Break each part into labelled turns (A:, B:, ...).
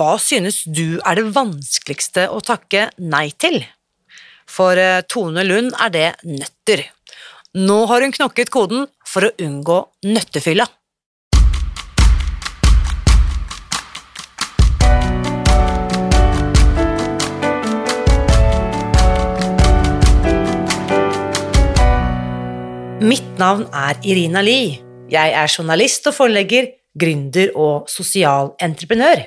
A: hva synes du er det vanskeligste å takke nei til? For eh, Tone Lund er det nøtter. Nå har hun knokket koden for å unngå nøttefylla. Mitt navn er Irina Lie. Jeg er journalist og forlegger, gründer og sosial entreprenør.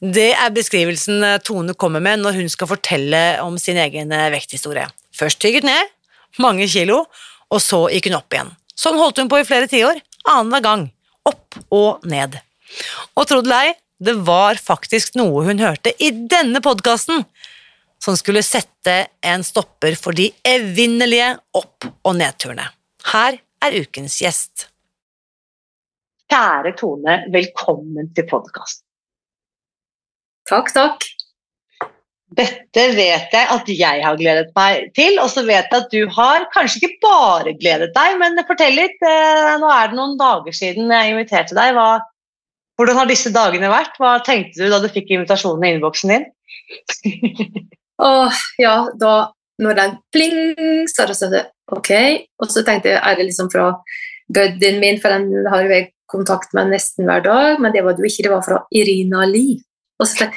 A: Det er beskrivelsen Tone kommer med når hun skal fortelle om sin egen vekthistorie. Først tygget ned, mange kilo, og så gikk hun opp igjen. Sånn holdt hun på i flere tiår, annenhver gang. Opp og ned. Og tro det eller ei, det var faktisk noe hun hørte i denne podkasten som skulle sette en stopper for de evinnelige opp- og nedturene. Her er ukens gjest.
B: Kjære Tone, velkommen til podkasten.
C: Takk, takk.
B: Dette vet jeg at jeg har gledet meg til, og så vet jeg at du har kanskje ikke bare gledet deg, men fortell litt. eh, Nå er det noen dager siden jeg inviterte deg. Hva, hvordan har disse dagene vært? Hva tenkte du da du fikk invitasjonen i innboksen din?
C: Åh, ja, da når den pling, så jeg sagt ok. Og så tenkte jeg, er det liksom fra buddyen min, for den har jo jeg kontakt med nesten hver dag, men det var det jo ikke, det var fra Irina Lie. Og så jeg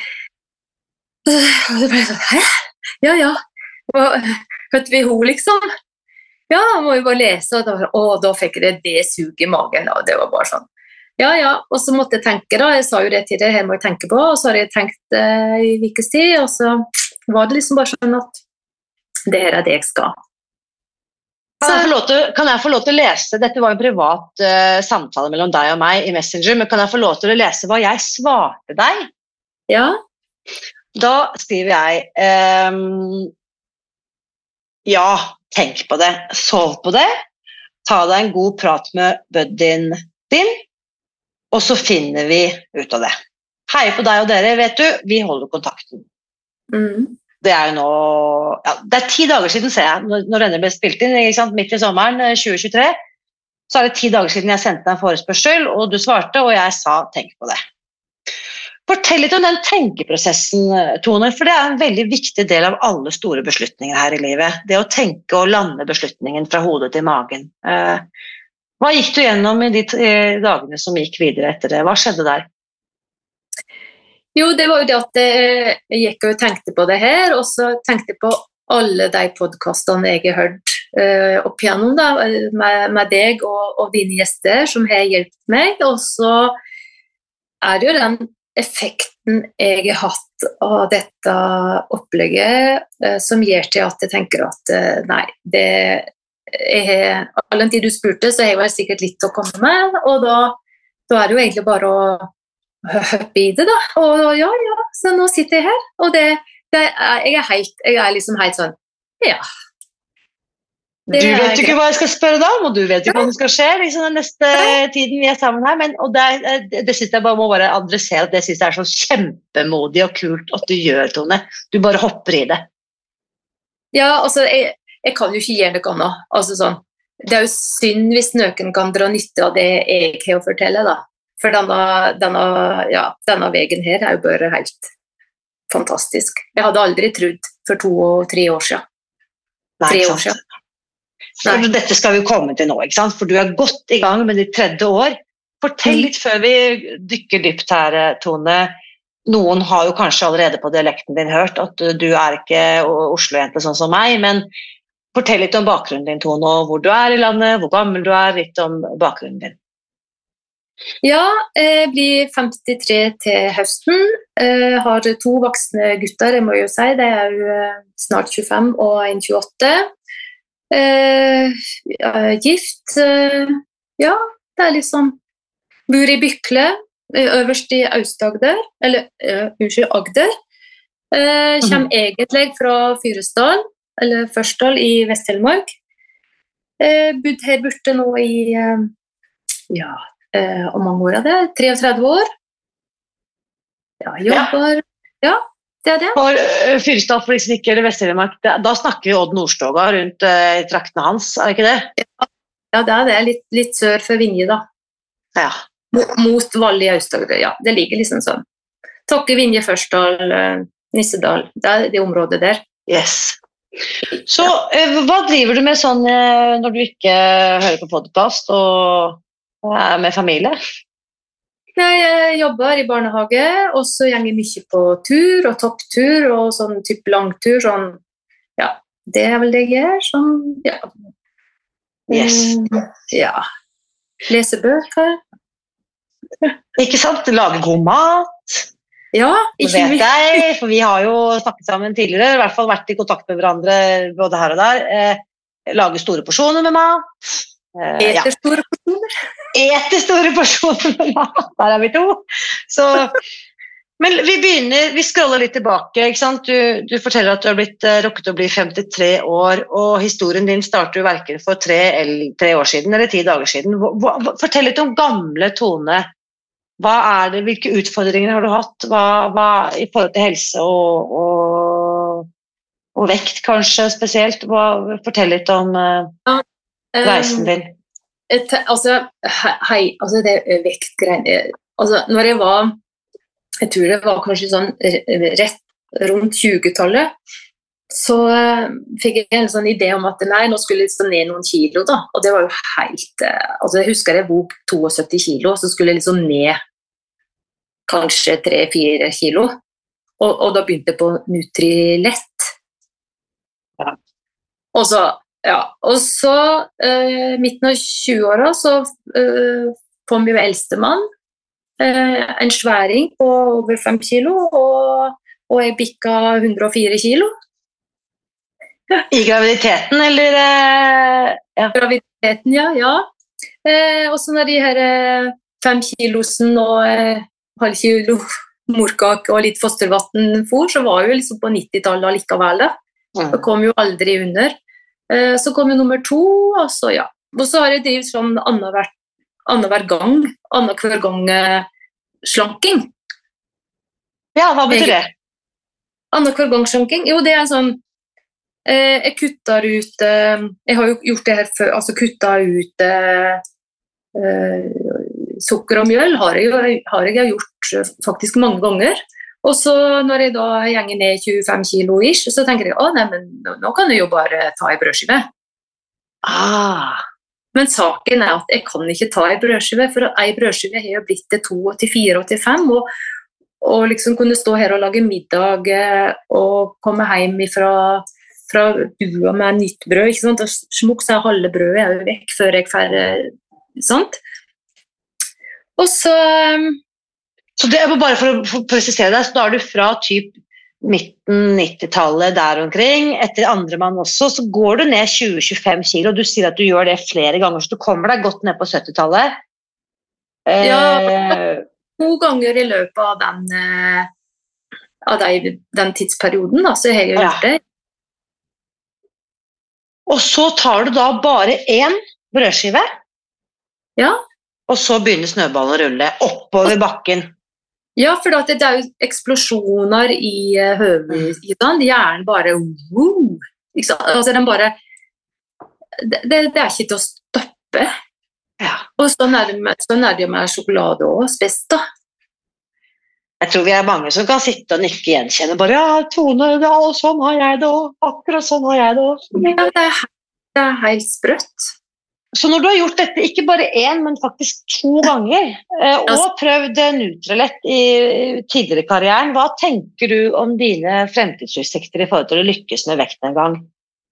C: og det ble sånn, hæ? Ja, ja. Hørte vi henne, liksom? Ja, må jo bare lese, og da, å, da fikk jeg det, det suget i magen. Og det var bare sånn. Ja, ja. Og så måtte jeg tenke, da. Jeg sa jo det til deg, her må jeg tenke på. Og så har jeg tenkt eh, i ukes tid, og så var det liksom bare sånn at det her er det jeg skal.
B: Kan jeg, til, kan jeg få lov til å lese Dette var en privat uh, samtale mellom deg og meg i Messenger, men kan jeg få lov til å lese hva jeg svarte deg?
C: Ja,
B: Da skriver jeg um, Ja, tenk på det. Sov på det. Ta deg en god prat med buddyen din, og så finner vi ut av det. Heier på deg og dere, vet du. Vi holder kontakten.
C: mm.
B: Det er jo nå ja, Det er ti dager siden, ser jeg, når, denne ble spilt inn, midt i sommeren eh, 2023. Så er det ti dager siden jeg sendte deg en forespørsel, og du svarte, og jeg sa 'tenk på det'. Fortell litt om den tenkeprosessen, eh, Tone, for det er en veldig viktig del av alle store beslutninger her i livet. Det å tenke og lande beslutningen fra hodet til magen. Eh, hva gikk du gjennom i de dagene som gikk videre etter det? Hva skjedde der?
C: Jo, det var jo det at eh, jeg gikk og tenkte på det her, og så tenkte jeg på alle de podkastene jeg har hørt opp igjennom da, med, med deg og, og dine gjester, som har hjulpet meg. Og så er det jo den effekten jeg har hatt av dette opplegget, eh, som gjør til at jeg tenker at eh, nei, det er All den tid du spurte, så har jeg vel sikkert litt å komme med, og da, da er det jo egentlig bare å hoppe i det, da. Og ja, ja, så nå sitter jeg her. Og det, det er, jeg er helt Jeg er liksom helt sånn Ja.
B: Du vet jo ikke hva jeg skal spørre deg om, og du vet jo ikke hva som skal skje liksom, den neste tiden vi er sammen her. Men, og det, er- det, synes jeg bare må bare adressere at det synes jeg er så kjempemodig og kult at du gjør, Tone. Du bare hopper i det.
C: Ja, altså, jeg, jeg kan jo ikke gjøre noe annet. Altså, sånn, det er jo synd hvis noen kan dra nytte av det jeg har å fortelle, da. For denne, denne, ja, denne veien her er jo bare helt fantastisk. Jeg hadde aldri trodd for to og tre år siden.
B: Nei,
C: Tre år siden.
B: For Dette skal vi komme til nå, ikke sant? for du er godt i gang med ditt tredje år. Fortell
C: Mm.
B: litt før vi dykker dypt her, Tone. noen har jo kanskje allerede på dialekten din hørt at du er ikke Oslo-jente sånn som meg, men fortell litt om bakgrunnen din, Tone, og hvor du er i landet, hvor gammel du er, litt om bakgrunnen din.
C: Ja, jeg blir 53 til høsten. Jeg har to voksne gutter, jeg må jo si. De er jo eh, snart 25 og 1,28. Eh, gift. Eh, ja, det er liksom Bor i Bykle, eh, øverst i Aust-Agder. Eller unnskyld, Agder. Eh, kommer mm. egentlig fra Fyresdal, eller Førsdal i Vest-Telemark. Eh, bodd her borte nå i uh, ja, hvor mange år er det? 33 år. Ja, jobber Ja, det er det.
B: For uh, Fyresdal, for de som ikke er Vest-Telemark, da snakker vi Odd Nordstoga rundt uh, traktene hans, er det ikke det?
C: Ja, ja det er det. Litt, litt sør for Vinje, da.
B: Ja
C: mot Valle i Aust-Agder. Ja, det ligger liksom sånn. Tokke, Vinje, Førsdal, eh, Nissedal. Det er det området der.
B: Yes. Så eh, hva driver du med sånn eh, når du ikke hører på podkast og er med familie?
C: Jeg jobber i barnehage, og så går jeg mye på tur og topptur og sånn type langtur. Sånn, ja, det er vel det jeg gjør. Sånn, ja.
B: Yes.
C: ja. Lese bøker.
B: Ikke sant? Lage god mat.
C: Ja,
B: ikke vet jeg, for vi har jo snakket sammen tidligere, i hvert fall vært i kontakt med hverandre både her og der. Eh, lage store porsjoner med mat.
C: Eh, Eter store porsjoner.
B: Eter store porsjoner. Der er vi to. Så, men vi begynner, vi scroller litt tilbake. Du, du forteller at du har blitt uh, rukket å bli 53 år, og historien din starter jo verken for tre, eller, tre år siden eller ti dager siden. Hva, hva, fortell litt om gamle Tone hva er det, hvilke utfordringer har du hatt hva, hva, i forhold til helse og, og, og vekt, kanskje spesielt? Hva, fortell litt om uh, reisen din.
C: Et, altså, hei, altså det vektgreiene altså, Når jeg var Jeg tror det var kanskje sånn rett rundt 20-tallet, så uh, fikk jeg en sånn idé om at nei, nå skulle jeg stå ned noen kilo. da, Og det var jo helt uh, altså Jeg husker jeg bok 72 kilo, så skulle jeg liksom ned kanskje 3-4 kilo. Og, og, da begynte jeg på Nutrilett. Ja. Og så, ja, og så eh, midten av 20-åra så eh, kom jo eldstemann. Eh, en sværing på over 5 kilo, og, og jeg bikka 104 kilo.
B: Ja. I graviditeten, eller?
C: ja. Graviditeten, ja. ja. og så når de her fem kilosen og halv kilo morkake og litt fostervann for, så var jo liksom på 90-tallet allikevel. Mm. Det kom jo aldri under. Eh, så kom jo nummer to, og så ja. Og så har jeg drevet sånn annenhver, annenhver gang, annenhver gang eh, slanking.
B: Ja, hva betyr det?
C: Annenhver gang slanking? Jo, det er sånn eh, Jeg kutter ut Jeg har jo gjort det her før, altså kutta ut sukker og mjøl har jeg, har jeg gjort eh, faktisk mange ganger. Og så når jeg da gjenger ned 25 kilo ish, så tenker jeg at nå kan jeg jo bare ta ei brødskive.
B: Ah.
C: Men saken er at jeg kan ikke ta ei brødskive, for ei brødskive har jo blitt til to til fire og til fem. Og, liksom kunne stå her og lage middag eh, og komme hjem fra, fra bua med nytt brød. ikke sant? Og smukk så er halve brødet er vekk før jeg får eh, sant? Og så um,
B: Så det er bare for å presisere deg, så da er du fra typ midten 90-tallet der omkring, etter andremann også, så går du ned 20-25 kilo. Du sier at du gjør det flere ganger, så du kommer deg godt ned på 70-tallet.
C: Ja, eh, to ganger i løpet av den, eh, av den tidsperioden, da, så har jeg gjort det.
B: Og så tar du da bare én brødskive.
C: Ja.
B: Og så begynner snøballen å rulle oppover bakken.
C: Ja, for det er jo eksplosjoner i hodet. høvelsidene. Hjernen bare wow, altså, den bare det, det, det, er ikke til å stoppe.
B: Ja.
C: Og sånn er, det med, sånn er det med sjokolade òg, spesielt. da.
B: Jeg tror vi er mange som kan sitte og nikke gjenkjenne. bare, ja, Tone, ja, sånn har jeg det òg. Akkurat sånn har jeg det òg.
C: Ja, det er, det er helt sprøtt.
B: Så når du har gjort dette ikke bare én, men faktisk to ganger, eh, og prøvd eh, i tidligere i karrieren, hva tenker du om dine fremtidsutsikter i forhold til å lykkes med vekten en gang?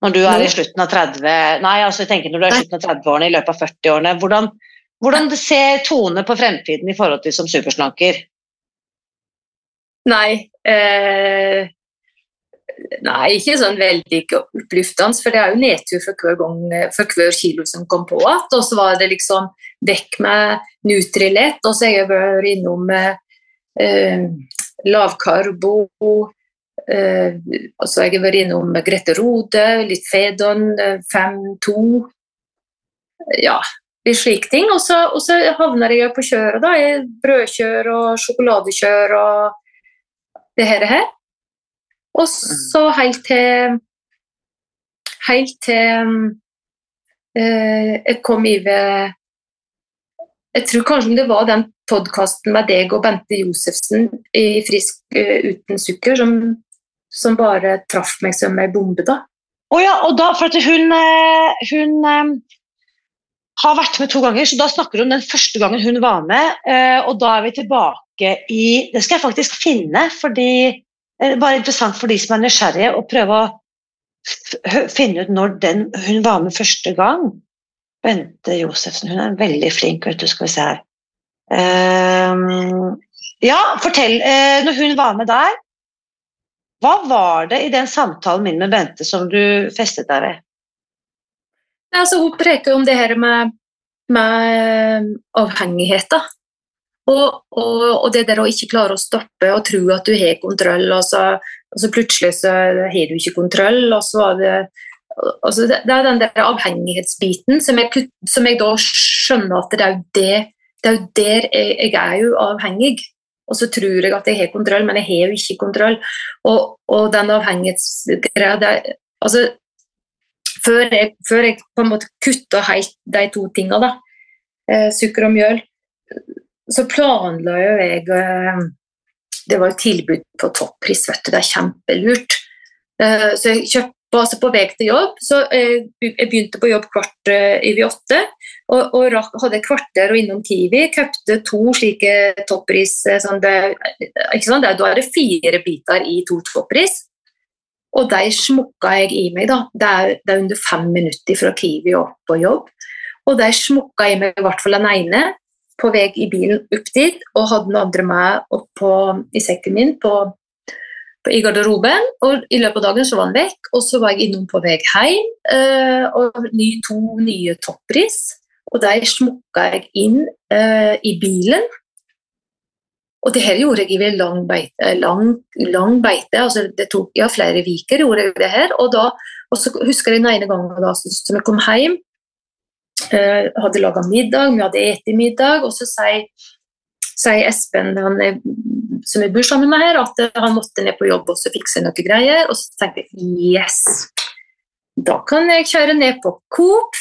B: Når du er i slutten av 30 Nei, altså jeg tenker når du er i slutten av 30-årene, i løpet av 40-årene. Hvordan, hvordan ser Tone på fremtiden i forhold til som superslanker?
C: Nei eh, Nei, ikke sånn veldig oppløftende, for det er jo nedtur for hver, gang, for hver kilo som kom på igjen. Og så var det liksom vekk med Nutrilett, og så har jeg vært innom eh, lavkarbo. Eh, og så har jeg vært innom Grete Rode, litt Fedon, 5-2. Ja, litt slike ting. Og så, og så havner jeg på kjøret, da. Brødkjør og sjokoladekjør og det her. her. Og så helt til Helt til eh, jeg kom over Jeg tror kanskje det var den podkasten med deg og Bente Josefsen i Frisk uh, uten sukker som, som, bare traff meg som ei bombe, da.
B: Å oh ja, og da, for at hun, eh, hun um, har vært med to ganger, så da snakker du om den første gangen hun var med. Og da er vi tilbake i Det skal jeg faktisk finne, fordi bare interessant for de som er nysgjerrige, å prøve å finne ut når den, hun var med første gang. Bente Josefsen, hun er veldig flink, vet du, skal vi se her. Um, ja, fortell. Uh, når hun var med der, hva var det i den samtalen min med Bente som du festet deg ved?
C: Altså, hun preker om det her med, med avhengigheter. Og, og, og, det der å ikke klare å stoppe og tro at du har kontroll, og så, og så plutselig så har du ikke kontroll. og så er det altså det, det, er den der avhengighetsbiten som jeg, som jeg da skjønner at det er jo det, det er jo der jeg, jeg, er jo avhengig. Og så tror jeg at jeg har kontroll, men jeg har jo ikke kontroll. Og, og den avhengighetsgreia altså, før, jeg, før jeg på en måte kutta helt de to tinga, da, eh, sukker og mjøl, så planla jo jeg eh, Det var jo tilbud på toppris, vet du. Det er kjempelurt. Eh, så jeg kjøpte altså på vei til jobb, så eh, jeg begynte på jobb kvart over åtte. Og, og hadde et kvarter og innom Kiwi. Kjøpte to slike toppris. Sånn det, ikke sånn, da er det fire biter i to toppris. Og de smukka jeg i meg. da. Det er, det er under fem minutter fra Kiwi opp på jobb. Og de smukka i meg i hvert fall den ene på vei i bilen opp dit og hadde den andre med opp i sekken min på, på, i garderoben. og I løpet av dagen så var han vekk, og så var jeg innom på vei hjem uh, og ny, to nye toppris. Og der smukka jeg inn uh, i bilen. Og det her gjorde jeg i lang beite. Lang, lang beite altså det tok ja, flere uker. det her, og, og så husker jeg den ene gangen da, som jeg kom hjem Uh, hadde laga middag, vi hadde spist middag, og så sier, sier Espen, er, som jeg bor sammen med her, at han måtte ned på jobb og så fikse noen greier. Og så tenkte jeg yes, da kan jeg kjøre ned på Coop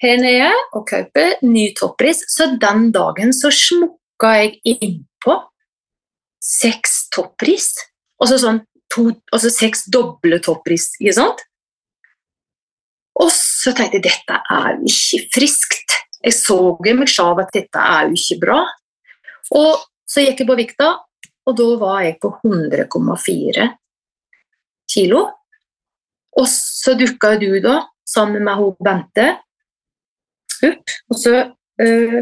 C: her nede og kjøpe ny toppris. Så den dagen så smukka jeg innpå seks toppris. Og så sånn to, altså seks doble toppris, ikke sant? Og så tenkte jeg dette er jo ikke friskt. Jeg så i meg selv at dette er jo ikke bra. Og så gikk jeg på vikta, og da var jeg på 100,4 kilo. Og så dukka du da, sammen med hun Bente, opp. Og så uh,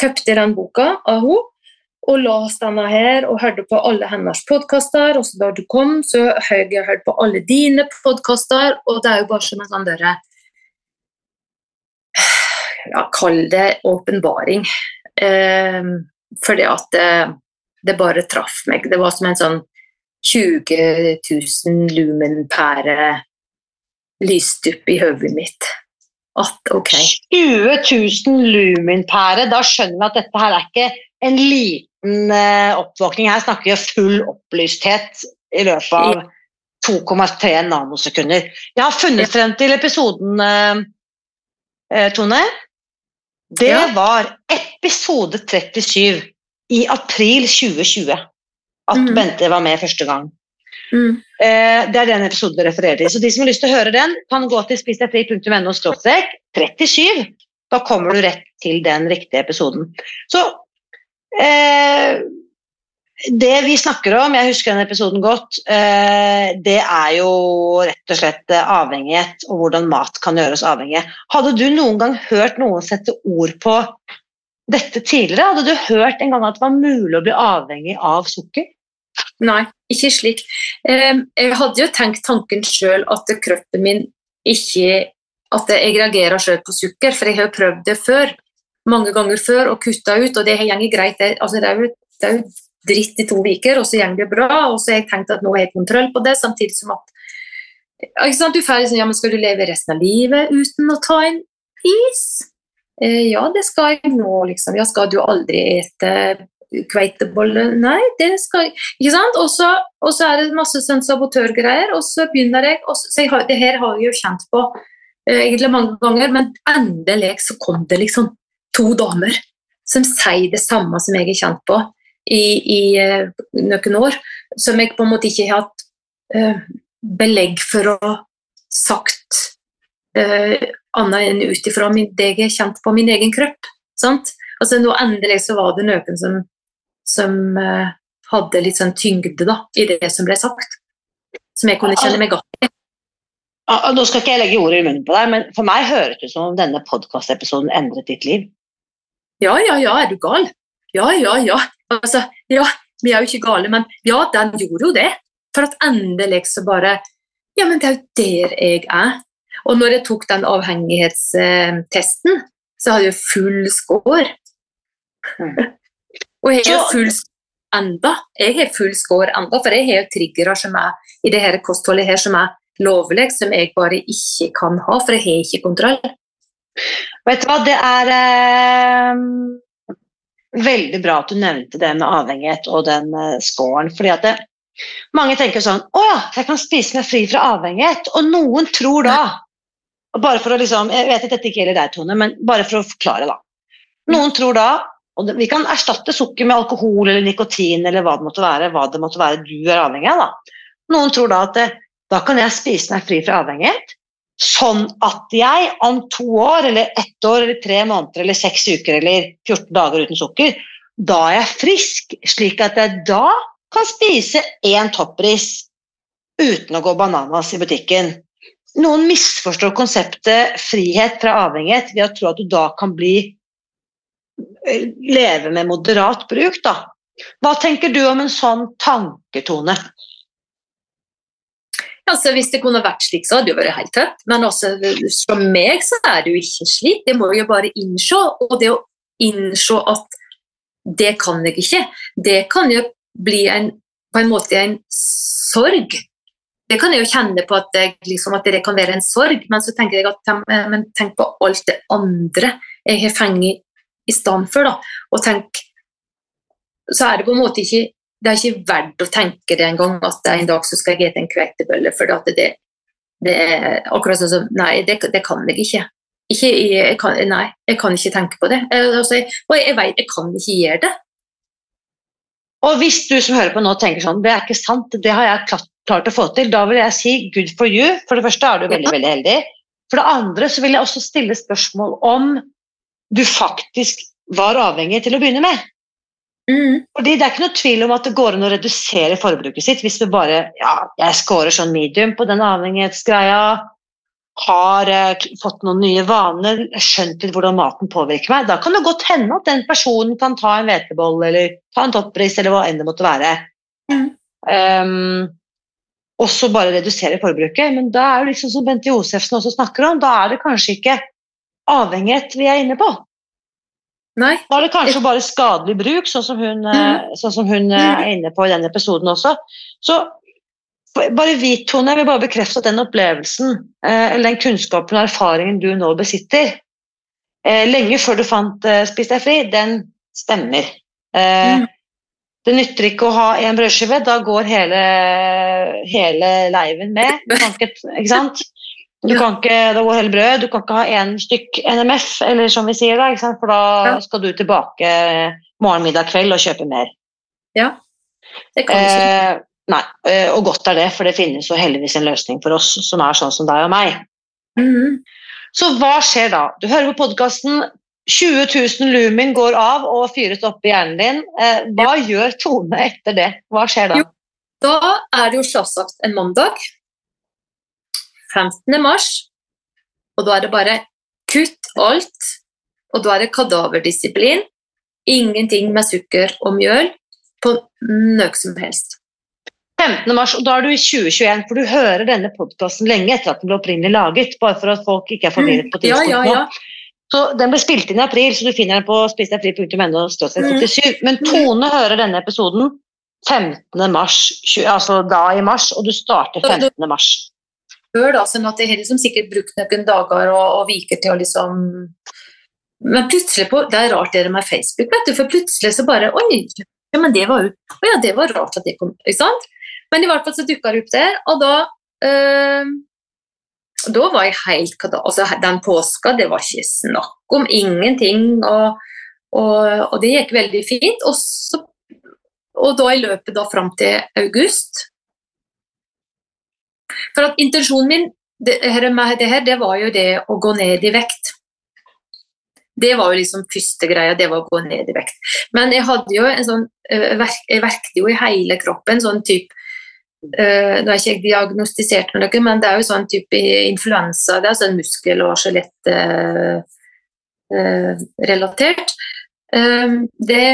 C: kjøpte jeg den boka av henne og leste denne her og hørte på alle hennes podkaster. Og så da du kom, så har jeg hørt på alle dine podkaster, og det er jo bare som en sånn derre ja, Kall det åpenbaring. Eh, fordi at det, det, bare traff meg. Det var som en sånn 20 000 lumenpære lyste opp i hodet mitt. At ok
B: 20 000 lumenpære, da skjønner vi at dette her er ikke en liten eh, oppvåkning. Her snakker vi full opplysthet i løpet av 2,3 nanosekunder. Jeg har funnet frem til episoden, eh, Tone. Det ja. var episode 37 i april 2020 at mm. Bente var med første gang. Mm. Eh, det er den episoden du refererer til. Så de som har lyst til å høre den, kan gå til spisdegfri.no 37. Da kommer du rett til den riktige episoden. Så eh, det vi snakker om, jeg husker den episoden godt, eh, det er jo rett og slett eh, avhengighet og hvordan mat kan gjøre oss avhengige. Hadde du noen gang hørt noen sette ord på dette tidligere? Hadde du hørt en gang at det var mulig å bli avhengig av sukker?
C: Nei, ikke slik. Ehm, Jeg hadde jo tenkt tanken sjøl at kroppen min ikke At jeg reagerer sjøl på sukker, for jeg har jo prøvd det før. Mange ganger før og kutta ut, og det har gått greit. Det, altså, er er jo dritt i to uker, og så går det bra. Og så har jeg tenkt at nå har jeg kontroll på det, samtidig som at ikke sant, Du ferdig, liksom, ja, men Skal du leve resten av livet uten å ta en is? Eh, ja, det skal jeg nå, liksom. Ja, skal du aldri ete kveitebolle? Nei, det skal jeg ikke sant? Og så, er det masse sånn sabotørgreier, og så begynner jeg og så, så jeg har, Det her har jeg jo kjent på eh, egentlig mange ganger, men endelig så kom det liksom to damer som sier det samme som jeg har kjent på i, i eh, noen år, som jeg på en måte ikke har hatt eh, belegg for å sagt eh, annet enn ut ifra det jeg har kjent på min egen kropp. Sant? Altså nå Endelig så var det noen som, som hadde litt sånn tyngde da, i det som ble sagt. Som jeg kunne kjenne meg godt i.
B: Ah, Nå skal ikke jeg legge ord i munnen på deg, men for meg høres det ut som om denne podkastepisoden endret ditt liv.
C: Ja, ja, ja, er du gal? Ja, ja, ja. Altså, ja, vi er jo ikke gale, men ja, den gjorde jo det. For at endelig så bare Ja, men det er jo der jeg er. Og når jeg tok den avhengighetstesten, så hadde jeg full score.
B: Mm.
C: Og jeg har full score enda. Jeg har full score enda, for jeg har jo triggere som er i det her kostholdet her som er lovlig, som jeg bare ikke kan ha, for jeg har ikke kontroll.
B: Vet du hva, det er eh, veldig bra at du nevnte det med avhengighet og den eh, scoren. fordi at det, mange tenker sånn Å ja, jeg kan spise meg fri fra avhengighet. Og noen tror da og bare for å liksom, Jeg vet at dette ikke gjelder deg, Tone, men bare for å forklare, da. Noen tror da og Vi kan erstatte sukker med alkohol eller nikotin eller hva det måtte være, hva det måtte være du er avhengig av. da. Noen tror da at da kan jeg spise meg fri fra avhengighet, sånn at jeg om to år, eller ett år, eller tre måneder, eller seks uker, eller 14 dager uten sukker, da er jeg frisk, slik at jeg da kan spise én toppris uten å gå bananas i butikken. Noen misforstår konseptet frihet fra avhengighet ved å tro at du da kan bli eh, leve med moderat bruk, da. Hva tenker du om en sånn tanketone?
C: Altså, hvis det kunne vært slik, så hadde det vært helt tøft. Men også, for meg så er det jo ikke slik. Det må jeg jo bare innse. Og det å innse at det kan jeg ikke, det kan jo bli en, på en måte en sorg. Det kan jeg jo kjenne på at, jeg, liksom, at det kan være en sorg, men så tenker jeg at tenk på alt det andre jeg har fengt i stand for. Da. Og tenk, så er det på en måte ikke det er ikke verdt å tenke det engang at en dag så skal jeg spise en kveitebolle, for det, det er akkurat sånn som Nei, det, det kan jeg ikke. ikke jeg kan, nei, jeg kan ikke tenke på det. Jeg, altså, jeg, og jeg vet jeg kan ikke gjøre det.
B: Og hvis du som hører på nå tenker sånn, det er ikke sant, det har jeg klart, klart å få til, da vil jeg si good for you. For det første er du veldig, veldig heldig. For det andre så vil jeg også stille spørsmål om du faktisk var avhengig til å begynne med.
C: Mm.
B: Fordi Det er ikke noe tvil om at det går an å redusere forbruket sitt hvis vi bare ja, jeg scorer sånn medium på den avhengighetsgreia, har eh, fått noen nye vaner, skjønt litt hvordan maten påvirker meg. Da kan det godt hende at den personen kan ta en hvetebolle eller ta en toppris eller hva enn det måtte være.
C: Mm.
B: Um, og så bare redusere forbruket. Men da er det liksom som Bente Josefsen også snakker om, da er det kanskje ikke avhengighet vi er inne på.
C: Nei.
B: Da er det kanskje bare skadelig bruk, sånn som hun, mm. sånn som hun eh, er inne på i den episoden også. Så bare vit, Tone, jeg vil bare bekrefte at den opplevelsen, eh, eller den kunnskapen og erfaringen du nå besitter, eh, lenge før du fant eh, Spis deg fri, den stemmer. Eh,
C: Mm.
B: Det nytter ikke å ha en brødskive, da går hele, hele leiven med. Tanket, ikke sant? Du kan ikke, det går hele brød, Du kan ikke ha én stykk NMF, eller som vi sier da, for da skal du tilbake morgen, middag, kveld og kjøpe mer.
C: Ja, Det kan jeg si.
B: Eh, nei, eh, og godt er det, for det finnes jo heldigvis en løsning for oss som er sånn som deg og meg.
C: Mhm.
B: Så hva skjer da? Du hører på podkasten, 20 000 lumen går av og fyres opp i hjernen din. Eh, hva gjør Tone etter det? Hva skjer da?
C: Jo. Da er det jo selvsagt en mandag, 15. mars, og da er det bare kutt alt, og da er det kadaverdisiplin. Ingenting med sukker og mjøl på noe som helst.
B: 15. mars, og da er du i 2021, for du hører denne podkasten lenge etter at den ble opprinnelig laget, bare for at folk ikke er forvirret på
C: Mm. Ja, ja, ja.
B: Så Den ble spilt inn i april, så du finner den på spisefri.no.
C: Mm.
B: Men Tone hører denne episoden 15. mars, altså da i mars, og du starter 15. mars.
C: Da, sånn at jeg har liksom sikkert brukt noen dager og, og viker til å liksom Men plutselig på, Det er rart det med Facebook, vet du, for plutselig så bare Oi, ja, men det var jo å ja, det var rart at det kom ikke sant? Men i hvert fall så dukka det opp der, og da øh, Da var jeg helt. Altså, den påska, det var ikke snakk om ingenting, og, og, og det gikk veldig fint. Og, så, og da i løpet da fram til august for at intensjonen min det det her, det var jo det å gå ned i vekt. Det var jo liksom første greia, det var å gå ned i vekt. Men jeg hadde jo en sånn Jeg verkte jo i hele kroppen, sånn type eh, Nå er ikke jeg diagnostisert med noe, men det er jo sånn type influensa. Det er sånn muskel- og skjelettrelatert. det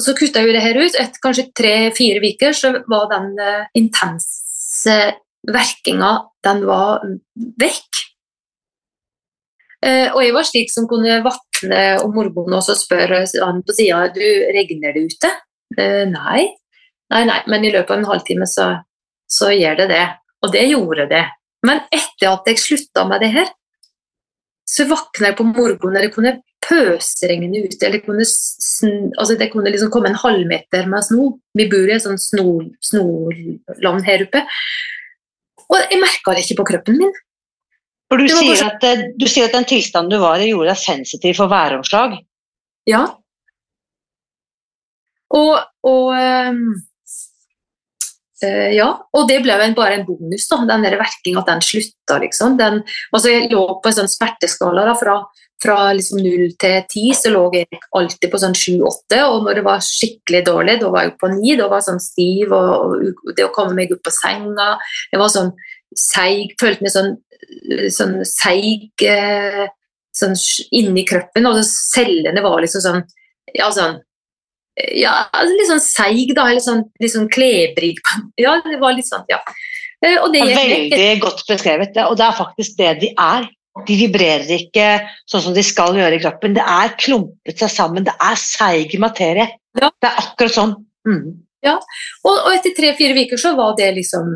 C: så kutta jeg jo det her ut. Etter kanskje tre-fire uker så var den intense verkinga den var vekk. Eh, og jeg var slik som kunne vatne om morgenen og så spørre han på sida du regner det ute. Eh, nei. nei, nei, men i løpet av en halvtime så, så gjør det det. Og det gjorde det. Men etter at jeg slutta med det her, så våkna jeg på morgenen det kunne pøsregne ute. Eller kunne, sn altså det kunne liksom komme en halvmeter med sno. Vi bor i et sånt sno- snoland her oppe. Og jeg merka det ikke på kroppen min.
B: For du sier,
C: kanskje-
B: at, eh, du sier at den tilstanden du var i, gjorde deg sensitiv for væromslag.
C: Ja. Og, og eh, ja, og det ble jo en, bare en bonus, da, den verkinga verking at den slutta, liksom. Den, altså jeg lå på en sånn smerteskala da, fra, fra liksom 0 til 10, så lå jeg alltid på sånn 7-8, og når det var skikkelig dårlig, da var jeg på 9, da var jeg sånn stiv, og, og det å komme meg opp på senga, jeg var sånn seig, følte meg sånn, sånn seig eh, sånn inni kroppen, og cellene var liksom sånn, ja sånn, ja, altså litt sånn seig da, eller sånn, litt sånn klebrig, ja, det var litt sånn, ja. Eh, Og det gikk
B: veldig godt beskrevet, det, og det er faktisk det de er. De vibrerer ikke sånn som de skal gjøre i kroppen. Det er klumpet seg sammen, det er seig materie.
C: Ja.
B: Det er akkurat sånn. Mm.
C: Og, og etter tre-fire uker så var det liksom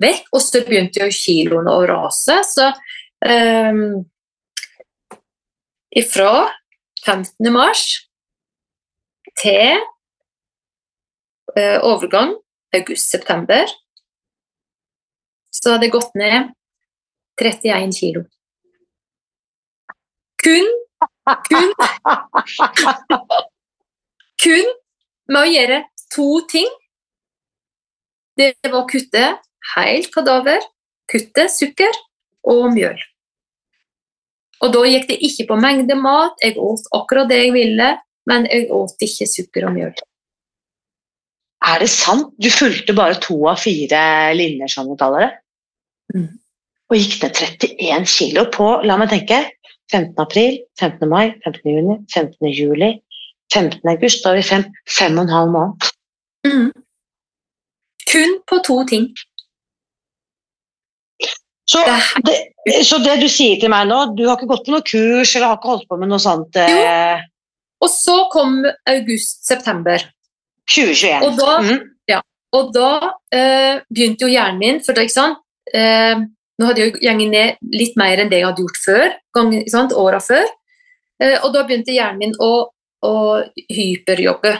C: vekk, og så begynte jo kiloene å rase. Så um, ifra 15. mars til uh, overgang august-september så hadde jeg gått ned 31 kilo. Kun, kun, kun med å gjøre to ting. Det var å kutte helt kadaver, kutte sukker og mjøl. Og da gikk det ikke på mengde mat, jeg åt akkurat det jeg ville, men jeg åt ikke sukker og mjøl.
B: Er det sant? Du fulgte bare to av fire linjer, som vi kaller det.
C: Mm.
B: Og gikk ned 31 kilo på, la meg tenke, 15. april, 15. mai, 15. juni, 15. juli, 15. august. Da er vi fem, fem og en halv måned.
C: Mm. Kun på to ting.
B: Så
C: Det
B: så det du sier til meg nå, du har ikke gått på noe kurs eller har ikke holdt på med noe sånt eh,
C: Og så kom august-september.
B: 2021?
C: Og da-
B: Mhm.
C: Og da eh, begynte jo hjernen min For det, ikke sant? Eh, nå hadde jeg gått ned litt mer enn det jeg hadde gjort før, sant? åra før. Eh, og da begynte hjernen min å, å hyperjobbe.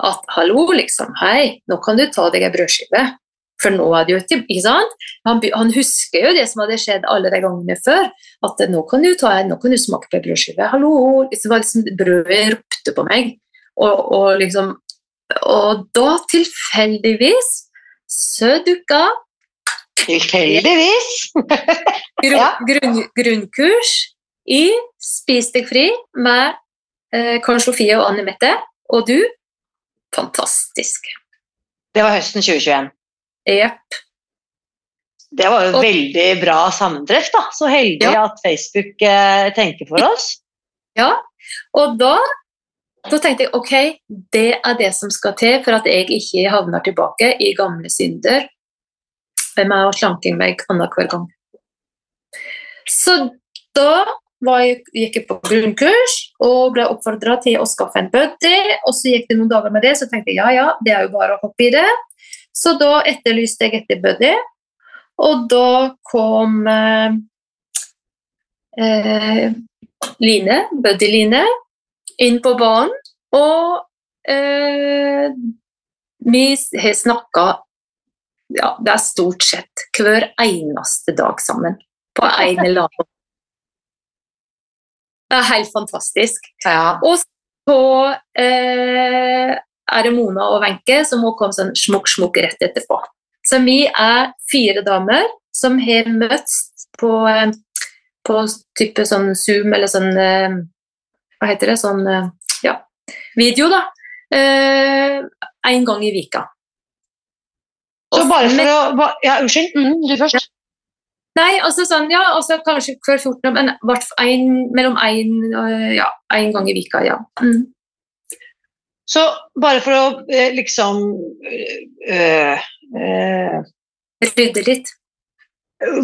C: At hallo, liksom, hei, nå kan du ta deg ei brødskive. For nå er det jo ikke, sant? Han, han husker jo det som hadde skjedd alle de gangene før. At nå kan du, ta, nå kan du smake på ei brødskive. Hallo! Liksom, liksom brødet ropte på meg. Og, og liksom og da tilfeldigvis så dukka
B: Tilfeldigvis. Ja.
C: grunn, grunnkurs i Spis deg fri med eh, Karen Sofie og Anne Mette. Og du fantastisk.
B: Det var høsten 2021.
C: Jepp.
B: Det var jo
C: Og-
B: veldig bra sammentreff, da. Så heldig
C: Ja.
B: at Facebook eh, tenker for oss.
C: Ja. Og da, da tenkte jeg ok, det er det som skal til for at jeg ikke havner tilbake i gamle synder med å slanke meg annenhver gang. Så da jeg, gikk jeg på grunnkurs og ble oppfordra til å skaffe en buddy. Og så gikk det noen dager med det, så tenkte jeg ja, ja, det er jo bare å hoppe i det. Så da etterlyste jeg etter buddy, og da kom eh, eh, Line, buddy Line, inn på banen. Og eh, vi har snakka ja, det er stort sett hver eneste dag sammen. På en eller annen. Det er helt fantastisk.
B: Ja.
C: Og så eh, er det Mona og Wenche som må komme sånn smukk-smukk rett etterpå. Så vi er fire damer som har møttes på, eh, på type sånn Zoom eller sånn eh, Hva heter det? Sånn eh, ja, video, da. Eh, en gang i vika.
B: Så bare for å Ja, unnskyld. Mm, du først.
C: Nei, altså sånn, ja, altså kanskje før 14, men en, mellom én ja, en gang i vika, ja. Mm.
B: Så bare for å eh, liksom øh, øh,
C: Rydde litt.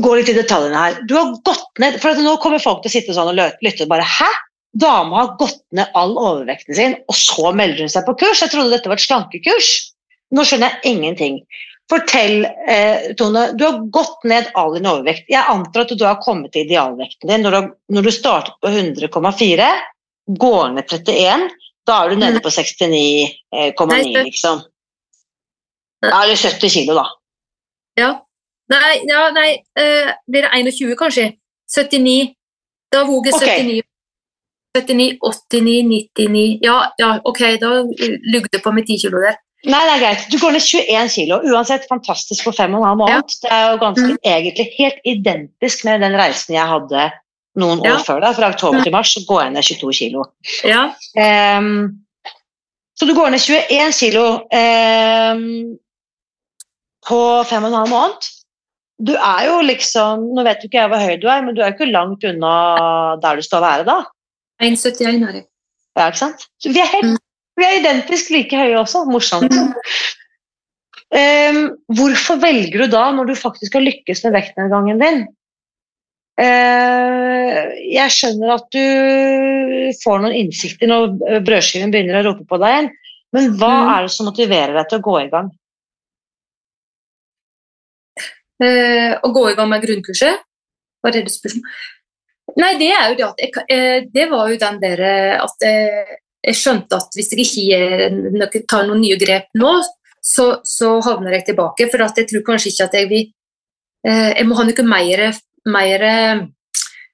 B: gå litt i detaljene her. Du har gått ned, for Nå kommer folk til å sitte sånn og lytte og bare Hæ? Dama har gått ned all overvekten sin, og så melder hun seg på kurs? Jeg trodde dette var et slankekurs. Nå skjønner jeg ingenting. Fortell, eh, Tone. Du har gått ned all din overvekt. Jeg antar at du har kommet til idealvekten din når du, når du startet på 100,4, går ned 31, da er du nede på 69,9, liksom. Da er det 70 kilo, da.
C: Ja. Nei, ja, nei uh, blir det 21 kanskje? 79. Da våger
B: Ok.
C: 79. 79, 89, 99 Ja, ja, ok, da lugde det på med 10 kilo der.
B: Nei, det er greit. Du går ned 21 kilo. Uansett fantastisk på fem og en halv måned. Det er jo ganske
C: Mm.
B: egentlig helt identisk med den reisen jeg hadde noen år
C: Ja.
B: før da, Fra oktober
C: Mm.
B: til mars så går jeg ned 22 kilo.
C: Ja.
B: Um, så du går ned 21 kilo um, på fem og en halv måned. Du er jo liksom Nå vet du ikke jeg hvor høy du er, men du er jo ikke langt unna der du skal være da.
C: 1,71 er jeg.
B: Ja, ikke sant? Så vi er, helt,
C: Mm.
B: Vi er identisk like høye også. Morsomt. Um, hvorfor velger du da, når du faktisk har lykkes med vektnedgangen din Uh, Jeg skjønner at du får noen innsikter når brødskiven begynner å rope på deg igjen, men hva
C: Mm.
B: er det som motiverer deg til å gå i gang?
C: Uh, å gå i gang med grunnkurset? Var det det spørsmålet? Nei, det er jo det at jeg, eh, Det var jo den der eh, at jeg, jeg skjønte at hvis jeg ikke tar noen nye grep nå, så, så havner jeg tilbake. For jeg tror kanskje ikke at jeg vil eh, Jeg må ha noe mer, mer,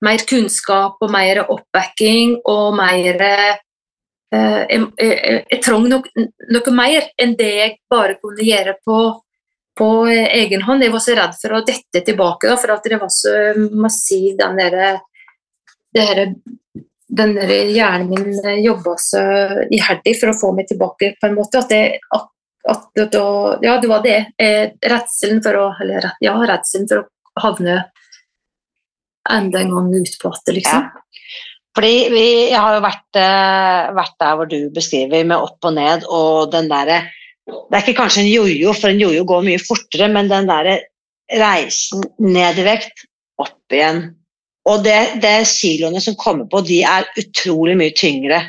C: mer kunnskap og mer oppbacking og mer eh, jeg, jeg, jeg trang noe, noe mer enn det jeg bare kunne gjøre på på eh, egen hånd. Jeg var så redd for å dette tilbake, da, for at det var så massiv den derre det her, den hjernen min eh, jobba så iherdig for å få meg tilbake, på en måte. At det, at, at ja, det var det. Eh, redselen for å Eller ja, redselen for å havne enda en gang ut på liksom. liksom.
B: Fordi vi, har jo vært, eh, vært der hvor du beskriver, med opp og ned, og den derre Det er ikke kanskje en jojo, for en jojo går mye fortere, men den derre reisen ned i vekt, opp igjen. Og det, det kiloene som kommer på, de er utrolig mye tyngre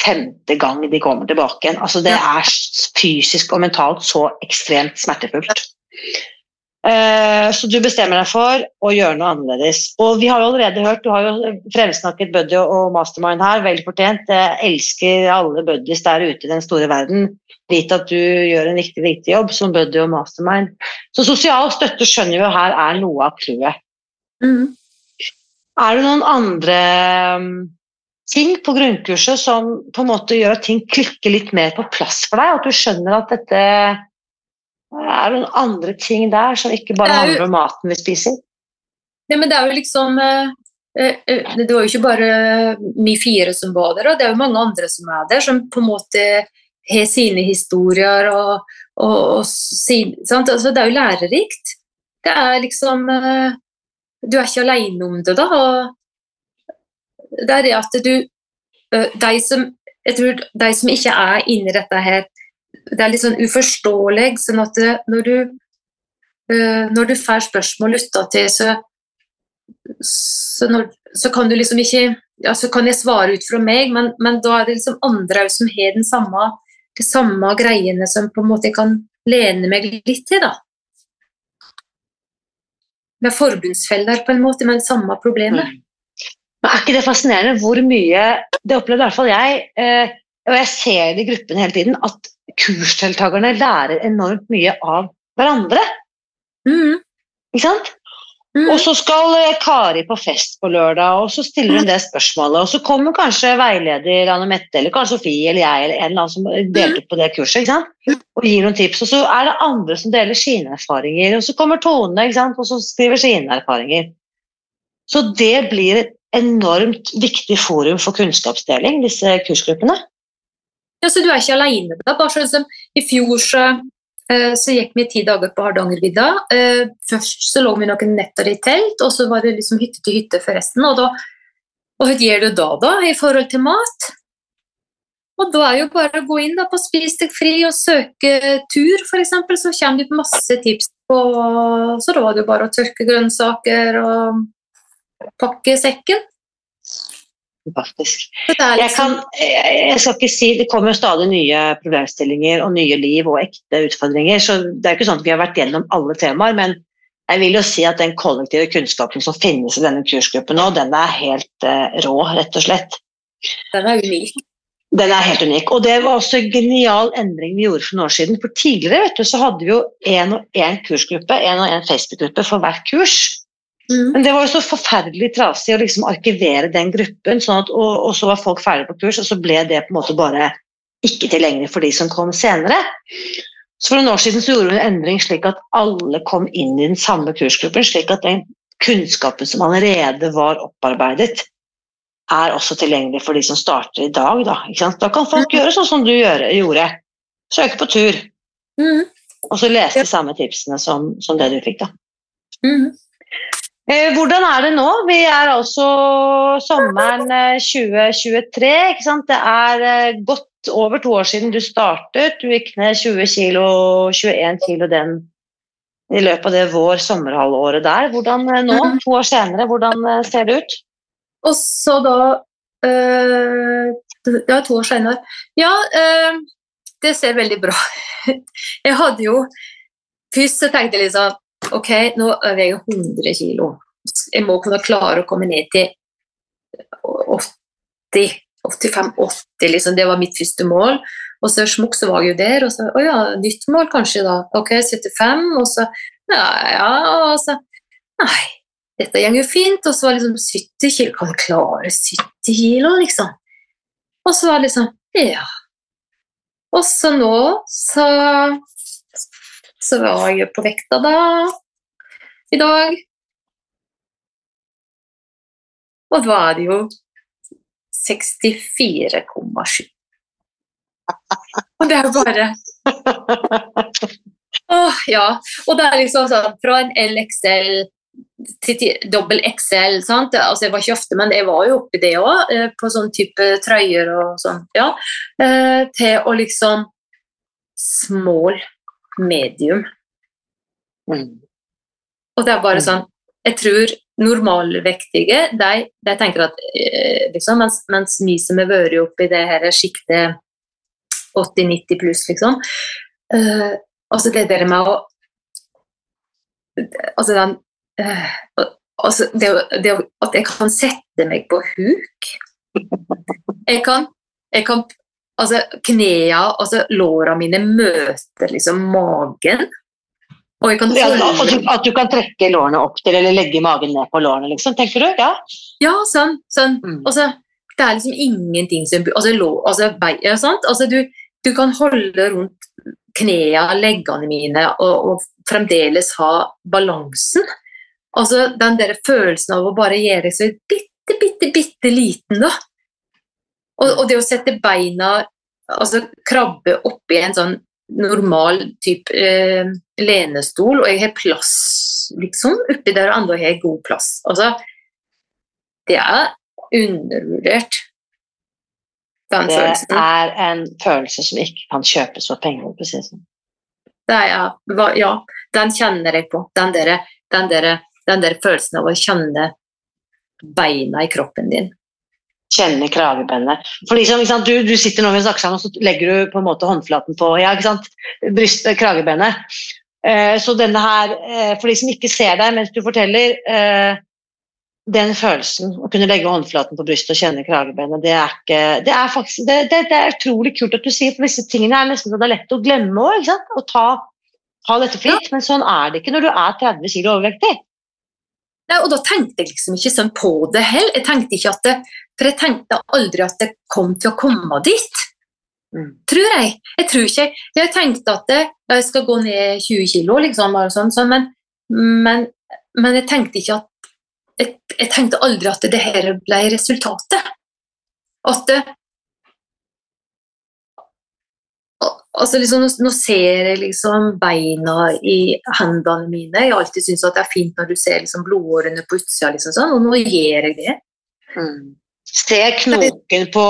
B: femte gang de kommer tilbake igjen. Altså det er fysisk og mentalt så ekstremt smertefullt. Eh, Så du bestemmer deg for å gjøre noe annerledes. Og vi har jo allerede hørt, du har jo fremsnakket buddy og mastermind her, vel fortjent. Jeg elsker alle buddies der ute i den store verden. Vit at du gjør en viktig, viktig jobb som buddy og mastermind. Så sosial støtte skjønner vi her er noe av clouet.
C: Mhm.
B: Er det noen andre um, ting på grunnkurset som på en måte gjør at ting klikker litt mer på plass for deg? At du skjønner at dette er det noen andre ting der som ikke bare
C: jo-
B: handler om maten vi spiser?
C: Ja, men det er jo liksom eh, eh, eh, Det var jo ikke bare vi fire som var der, og det er jo mange andre som er der, som på en måte har sine historier og, og, og sin, sant? Altså, Det er jo lærerikt. Det er liksom Du er ikke alene om det, da. og Det er at du De som jeg tror de som ikke er inni dette her, det er litt sånn uforståelig. sånn at når du når du får spørsmål lytta til, så, så, når, så kan du liksom ikke ja, så kan jeg svare ut fra meg, men, men da er det liksom andre som har den samme, de samme greiene som på en måte jeg kan lene meg litt til. da. Med forbundsfeller, på en måte, med det samme problemet.
B: Men er ikke det fascinerende hvor mye Det opplevde i hvert fall jeg, eh, og jeg ser det i gruppen hele tiden, at kursdeltakerne lærer enormt mye av hverandre.
C: Mm.
B: Ikke sant?
C: Mhm.
B: Og så skal eh, Kari på fest på lørdag, og så stiller hun det spørsmålet. Og så kommer kanskje veileder Anne Mette eller kanskje Sofie eller jeg eller en eller annen som deltok på det kurset ikke sant? og gir noen tips. Og så er det andre som deler sine erfaringer. Og så kommer Tone ikke sant? og så skriver sine erfaringer. Så det blir et enormt viktig forum for kunnskapsdeling, disse kursgruppene.
C: Ja, så du er ikke alene. Da. Bare sånn som I fjor så, eh, så gikk vi ti dager på Hardangervidda. Eh, Først så lå vi noen netter i telt, og så var det liksom hytte til hytte forresten. Og, da, og hva gjør du da, da, i forhold til mat? Og da er jo bare å gå inn da, på Spis deg fri og søke tur, f.eks., så kommer det masse tips på Så da var det jo bare å tørke grønnsaker og pakke sekken.
B: Faktisk. Jeg,
C: liksom,
B: kan, jeg skal ikke si, Det kommer stadig nye problemstillinger og nye liv og ekte utfordringer. så Det er ikke sånn at vi har vært gjennom alle temaer, men jeg vil jo si at den kollektive kunnskapen som finnes i denne kursgruppen nå, den er helt eh, rå, rett og slett.
C: den er unik.
B: Den er helt unik. Og det var også en genial endring vi gjorde for noen år siden. For tidligere vet du, så hadde vi jo én og én kursgruppe, én og én Facebook-gruppe for hvert kurs.
C: Mm.
B: Men det var jo så forferdelig trasig å liksom arkivere den gruppen, sånn at, og, og så var folk ferdige på kurs, og så ble det på en måte bare ikke tilgjengelig for de som kom senere. Så For noen år siden så gjorde vi en endring slik at alle kom inn i den samme kursgruppen, slik at den kunnskapen som allerede var opparbeidet, er også tilgjengelig for de som starter i dag. Da, ikke sant? da kan folk gjøre sånn som du gjorde. Søke på tur,
C: Mm.
B: og så lese de samme tipsene som, som det du fikk. da.
C: Mm.
B: Eh, Hvordan er det nå? Vi er altså sommeren eh, 2023. ikke sant? Det er eh, godt over to år siden du startet. Du gikk ned 20 kilo, 21 kilo den i løpet av det vår-sommerhalvåret der. Hvordan eh, nå,
C: Mhm.
B: to år senere, hvordan eh, ser det ut?
C: Og så da øh, Ja, to år senere. Ja, øh, det ser veldig bra ut. Jeg hadde jo Først så tenkte jeg liksom Ok, nå veier jeg 100 kilo. Jeg må kunne klare å komme ned til 80 85-80, liksom. Det var mitt første mål. Og så smukk så var jeg jo der, og så Å ja, nytt mål kanskje, da. Ok, 75, og så Ja, ja, og så Nei, dette går jo fint. Og så var liksom 70 kilo. Kan du klare 70 kilo, liksom? Og så var det liksom Ja. Og så nå, så Så var jeg på vekta, da. I dag. Og da er det jo 64,7. Og det er jo bare Åh, ja. Og det er liksom sånn fra en LXL til dobbel XL, sant? Altså, jeg var ikke ofte, men jeg var jo oppi det òg, på sånn type trøyer og sånn, ja. Eh, til å liksom small, medium.
B: Mm.
C: Og det er bare
B: Mm.
C: sånn Jeg tror normalvektige, de, de tenker at eh, liksom, mens, mens vi som har vært oppi det her sjiktet 80-90 pluss, liksom eh, Altså det der med å Altså den eh, altså det, det, At jeg kan sette meg på huk Jeg kan, jeg kan Altså knea, altså låra mine møter liksom magen. Og kan
B: Ja, at, du, at du kan trekke lårene opp til, eller legge magen ned på lårene, liksom. Tenker du? Ja.
C: Ja, sånn. sånn.
B: Mm.
C: Altså, det er liksom ingenting som altså, lå, altså, ja? Altså, du, du kan holde rundt knea, leggene mine, og, og fremdeles ha balansen. Altså den der følelsen av å bare gjøre seg bitte, bitte, bitte liten, da. Og, og det å sette beina Altså krabbe oppi en sånn normal type eh, lenestol, og jeg har plass, liksom, oppi der, og andre har jeg god plass. Altså, det er undervurdert, den
B: Det
C: følelsen.
B: er en følelse som ikke kan kjøpes for penger. for å det sånn.
C: Er, ja, den kjenner jeg på. Den der, den, der, den der følelsen av å kjenne beina i kroppen din.
B: Kjenne kragebenet. For liksom, sant, du, du sitter nå med snakker sammen, og så legger du på en måte håndflaten på ja, ikke sant? Bryst, kragebenet. Eh, så denne her, eh, for de som ikke ser deg mens du forteller, eh, den følelsen, å kunne legge håndflaten på brystet og kjenne kragebenet, det er, ikke, det er faktisk det, det, det er utrolig kult at du sier, for disse tingene er nesten så det er lett å glemme òg. Å ta, ta dette for gitt, men sånn er det ikke når du er 30 kg overvektig.
C: Nei, og da tenkte jeg liksom ikke sånn på det heller. Jeg tenkte ikke at det, For jeg tenkte aldri at det kom til å komme dit.
B: Mm.
C: Tror jeg. Jeg tror ikke Jeg tenkte at det, jeg skal gå ned 20 kilo, liksom, sånn, sånn, men, men, men jeg tenkte ikke at jeg, jeg tenkte aldri at det her ble resultatet. At Altså liksom, nå, ser jeg liksom beina i hendene mine. Jeg har alltid syntes at det er fint når du ser liksom blodårene på utsida, liksom sånn, og nå gjør jeg det.
B: Se knoken på,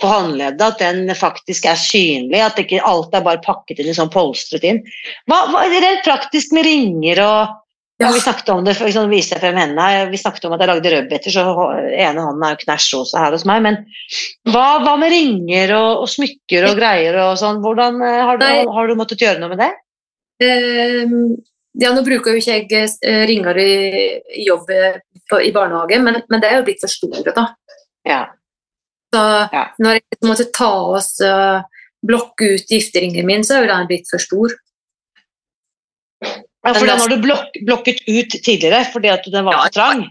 B: på håndleddet, at den faktisk er synlig, at ikke alt er bare pakket inn i sånn polstret inn. Hva, hva er det rent praktisk med ringer og ja. Vi snakket om det, for eksempel, viser jeg frem hendene vi snakket om at jeg lagde rødbeter, så ene hånden er jo knæsjrosa her hos meg, men hva, hva med ringer og, og smykker og greier og sånn, hvordan eh, har, du, har du måttet gjøre noe med det?
C: Uh, ja, nå bruker jo ikke jeg eh, ringer i, jobb eh, i barnehage, men, men det er jo blitt for store, da.
B: Ja.
C: Så
B: Ja.
C: når jeg måtte ta oss uh, blokke ut gifteringen min, så er jo den blitt for stor.
B: Ja, for den har du blok blokket ut tidligere fordi at den var
C: Ja,
B: for trang.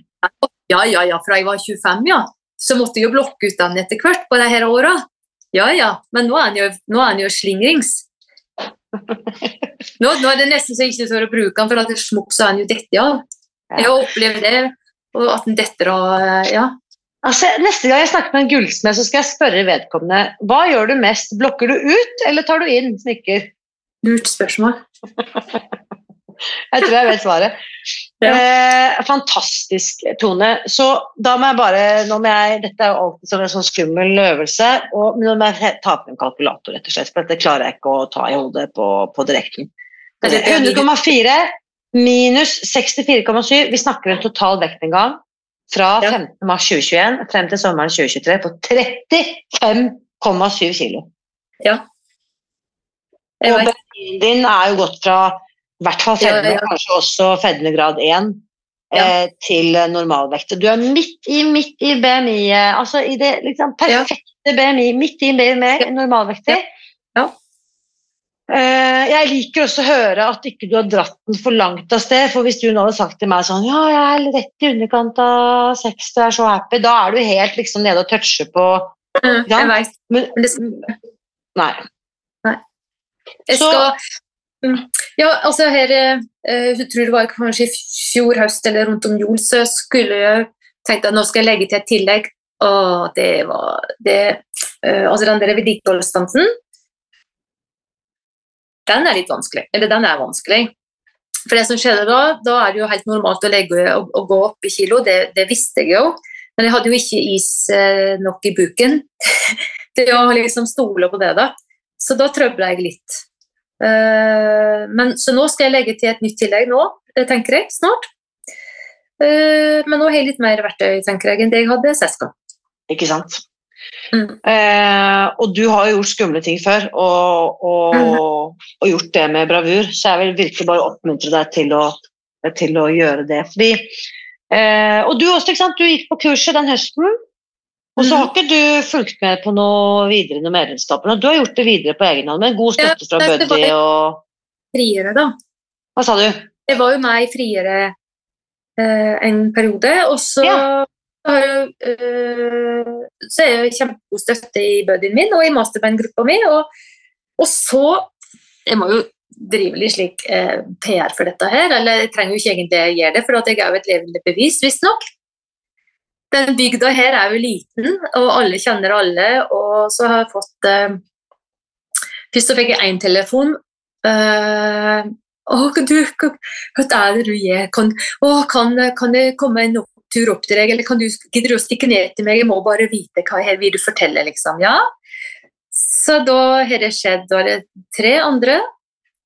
C: Ja, ja, ja, fra jeg var 25, ja. Så måtte jeg jo blokke ut den etter hvert på disse åra. Ja, ja, men nå er den jo, nå er den jo slingrings. Nå, nå er det nesten så jeg ikke tør å bruke den, for at det er smukk, så er den jo dette av. Jeg har opplevd det, og at den detter av eh, Ja.
B: Altså, neste gang jeg snakker med en gullsmed, så skal jeg spørre vedkommende hva gjør du mest? Blokker du ut, eller tar du inn smykker?
C: Lurt spørsmål.
B: Jeg tror jeg vet svaret.
C: Ja.
B: Eh, fantastisk, Tone. Så da må jeg bare nå må jeg, Dette er jo alltid som en sånn skummel øvelse, og nå må jeg ta på en kalkulator, rett og slett, for dette klarer jeg ikke å ta i hodet på, på direkten.
C: Men dette er
B: 100,4 minus 64,7. Vi snakker en total vektnedgang fra 15. mars 2021 frem til sommeren 2023 på 35,7 kilo.
C: Ja.
B: Og
C: vet,
B: din er jo gått fra i hvert fall fedme,
C: Ja, ja.
B: kanskje også fedmegrad 1,
C: Ja.
B: eh, til eh, normalvekt. Du er midt i, midt i BMI-et, altså i det liksom, perfekte BMI, midt i BMI,
C: Ja.
B: normalvektig.
C: Ja.
B: Eh, jeg liker også å høre at ikke du har dratt den for langt av sted, for hvis du nå hadde sagt til meg sånn Ja, jeg er rett i underkant av 60, jeg er så happy, da er du helt liksom nede og toucher på Ja.
C: jeg vet.
B: men,
C: det,
B: Nei.
C: Jeg
B: Så-
C: skal Mm. Ja, altså her eh, Jeg tror det var kanskje i fjor høst eller rundt om jul, så skulle jeg tenkt at nå skal jeg legge til et tillegg. Og det var det eh, Altså den der vedlikeholdsstansen Den er litt vanskelig. Eller den er vanskelig. For det som skjedde da, da er det jo helt normalt å legge og, og gå opp i kilo, det, det visste jeg jo. Men jeg hadde jo ikke is eh, nok i buken til å liksom stole på det, da. Så da trøbla jeg litt. Eh, men, så nå skal jeg legge til et nytt tillegg nå, tenker jeg, snart. Eh, men nå har jeg litt mer verktøy tenker jeg, enn det jeg hadde sist gang.
B: Ikke sant?
C: Mm.
B: Eh, og du har jo gjort skumle ting før, og, og,
C: Mm.
B: og gjort det med bravur, så jeg vil virkelig bare oppmuntre deg til å, til å gjøre det. Fordi, eh, og du også, ikke sant? du gikk på kurset den høsten, og så
C: Mhm.
B: har ikke du fulgt med på noe videre under medlemskap. Du har gjort det videre på egen hånd med god støtte fra
C: Ja,
B: Buddy og
C: Friere, da.
B: Hva sa du?
C: Det var jo meg Friere eh, en periode, og så
B: Ja.
C: Eh, så er jeg kjempegod støtte i buddyen min og i masterband-gruppa mi. Og, og så Jeg må jo drive litt slik eh, PR for dette her. Eller jeg trenger jo ikke egentlig å gjøre det, for jeg er jo et levende bevis, visstnok. Den bygda her er jo liten, og alle kjenner alle. Og så har jeg fått eh, Først så fikk jeg én telefon. Eh, å, du, hva, er det du gjør? Kan, å, kan, kan jeg komme en tur opp til deg, eller kan du, gidder du å stikke ned til meg? Jeg må bare vite hva jeg vil du fortelle, liksom. Ja. Så da har det skjedd. Da er det tre andre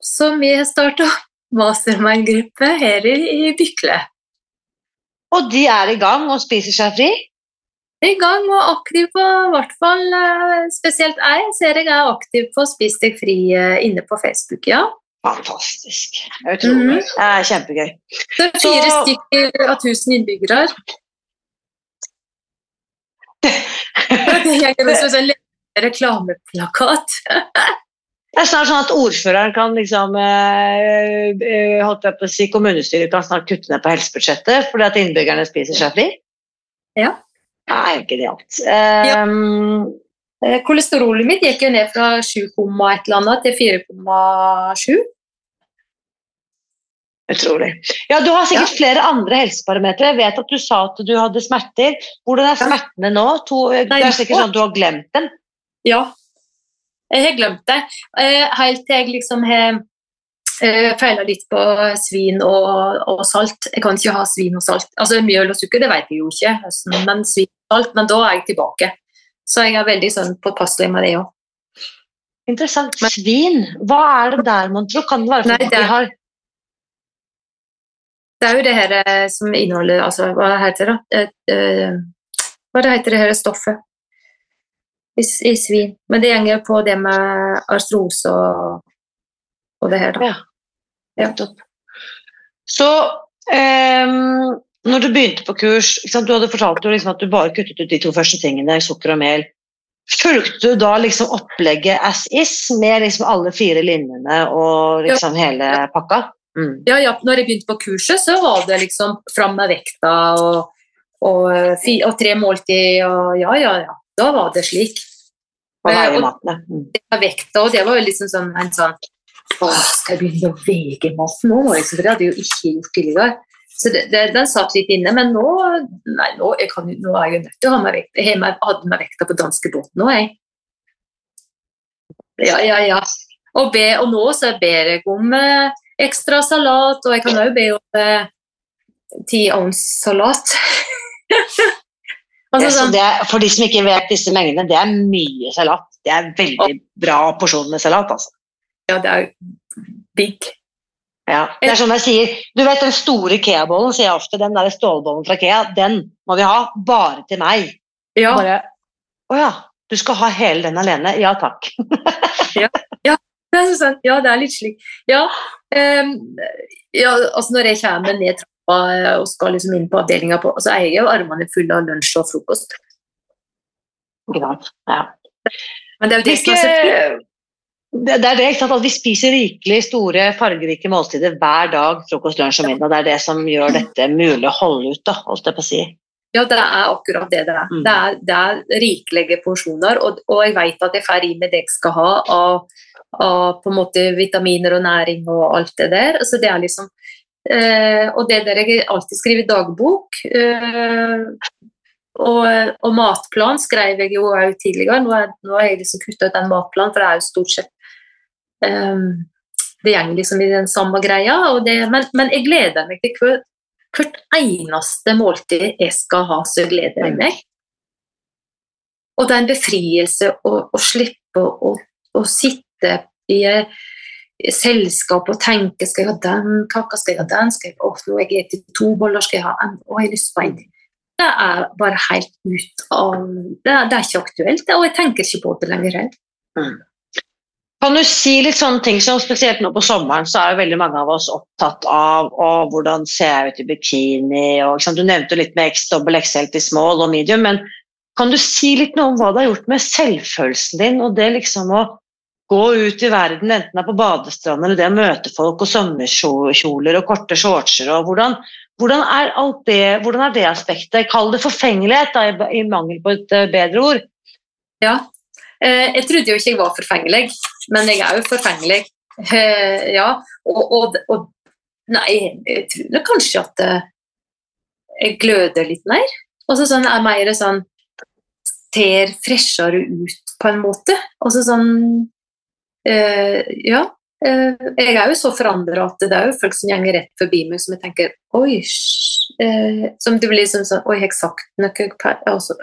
C: som vi har starta mastermind-gruppe her i, i Bykle.
B: Og de er i gang og spiser seg fri?
C: I gang og aktiv på i hvert fall eh, spesielt jeg ser jeg er aktiv på Spis deg fri eh, inne på Facebook, ja.
B: Fantastisk. Utrolig.
C: Mm.
B: Det er kjempegøy.
C: Det er fire
B: Så-
C: stykker av 1000 innbyggere. Det henger også en reklameplakat.
B: Det er snart sånn at ordføreren kan liksom eh, eh, holdt jeg på å si, Kommunestyret kan snart kutte ned på helsebudsjettet fordi at innbyggerne spiser seg fri.
C: Ja.
B: Det er jo genialt. Um,
C: Eh, Kolesterolet mitt gikk jo ned fra 7, et eller annet til 4,7.
B: Utrolig. Ja, Du har sikkert flere andre helseparametere. Jeg vet at du sa at du hadde smerter. Hvordan er smertene nå? To, det er sikkert sånn at du har glemt dem.
C: Ja, jeg har glemt det. Eh, Helt til jeg liksom har eh, feila litt på svin og, og salt. Jeg kan ikke ha svin og salt. Altså Mjøl og sukker det vet jeg jo ikke, men svin og salt, men da er jeg tilbake. Så jeg er veldig sånn påpasselig med det òg.
B: Interessant. Svin, hva er det der, mon tro? Kan det være
C: Nei,
B: fordi de har
C: Det er jo det her eh, som inneholder altså, Hva heter det? Eh, eh, hva det heter det her stoffet i, i svin? Men det gjenger på det med artrose og, og det her, da.
B: Ja. Nettopp. Så ehm, når du begynte på kurs, du hadde fortalt jo liksom at du bare kuttet ut de to første tingene, sukker og mel. Fulgte du da liksom opplegget as is med liksom alle fire linjene og liksom hele pakka? Mm.
C: Ja, ja, når jeg begynte på kurset, så var det liksom fram med vekta og, og, fi, og tre måltid og ja, ja, ja. Da var det slik.
B: Og
C: Eh, og-
B: Mm.
C: Vekta, og det var jo liksom sånn en sånn Å, skal jeg begynne å veie mat nå? Liksom, for det hadde jeg jo ikke gjort tidligere. Så det, det, den satt litt inne, men nå, nei, nå, jeg kan, nå er jeg jo nødt til å ha meg vekta. Jeg hadde meg vekta på danskebåten nå, jeg. Ja, ja, ja. Og, be, og nå så ber jeg om eh, ekstra salat, og jeg kan òg be om eh, ti ounce salat. altså sånn,
B: det er, for de som ikke vet disse mengdene, det er mye salat. Det er veldig bra porsjon med salat. altså.
C: ja, det er big.
B: Ja, det er som jeg sier, du vet den store Kea-bollen, sier jeg ofte, den der stålbollen fra Kea, den må vi ha bare til meg.
C: Ja,
B: Bare, å ja, du skal ha hele den alene? Ja, takk.
C: ja, er sånn, ja, det er litt slik. Ja, um, ja altså når jeg kommer ned trappa eh, og skal liksom inn på avdelinga, på, så er jeg jo armene fulle av lunsj og frokost.
B: Ja. Ja.
C: Men det er jo det som er.
B: Det, det er det, ikke sant, at vi spiser rikelig store, fargerike måltider hver dag, frokost, lunsj og middag. Det er det som gjør dette mulig å holde ut, da, holdt jeg på å si.
C: Ja, det er akkurat det det er.
B: Mm.
C: Det er, det er rikelige porsjoner, og, og jeg vet at jeg får i meg det jeg skal ha av, av på en måte vitaminer og næring og alt det der. Så det er liksom eh, Og det der jeg alltid skriver dagbok. Eh, og, og matplan skrev jeg jo òg tidligere. Nå, er, nå har jeg liksom kutta ut den matplanen, for det er jo stort sett eh, Det går liksom i den samme greia. Og det, men, men jeg gleder meg til hver, hvert eneste måltid jeg skal ha, så gleder jeg meg. Og det er en befrielse å, å slippe å, å sitte i selskap og tenke skal jeg ha den kaka, skal jeg ha den, skal jeg, åh, nå jeg spist to boller, skal jeg ha en, å, jeg har lyst på en. Det er bare helt ut av Det det er ikke aktuelt, og jeg tenker ikke på det lenger heller.
B: Kan du si litt sånne ting som spesielt nå på sommeren, så er jo veldig mange av oss opptatt av og hvordan ser jeg ut i bikini, og sant? du nevnte litt med X, dobbel XL til small og medium, men kan du si litt noe om hva det har gjort med selvfølelsen din, og det liksom å gå ut i verden, enten det er på badestranden eller det å møte folk og sommerkjoler og korte shortser, og hvordan, hvordan, er det, hvordan er det aspektet? Kall det forfengelighet, da, i mangel på et eh, bedre ord.
C: Ja. Eh, jeg trodde jo ikke jeg var forfengelig, men jeg er jo forfengelig. Eh, ja, og, og, og Nei, jeg tror kanskje at eh, jeg gløder litt mer. Og så sånn, er mer sånn Ser freshere ut, på en måte. Og så sånn Ja. Jeg er jo så forandra at det er jo folk som går rett forbi meg som jeg tenker Oi, eh, som det blir liksom sånn Oi, har jeg sagt noe altså,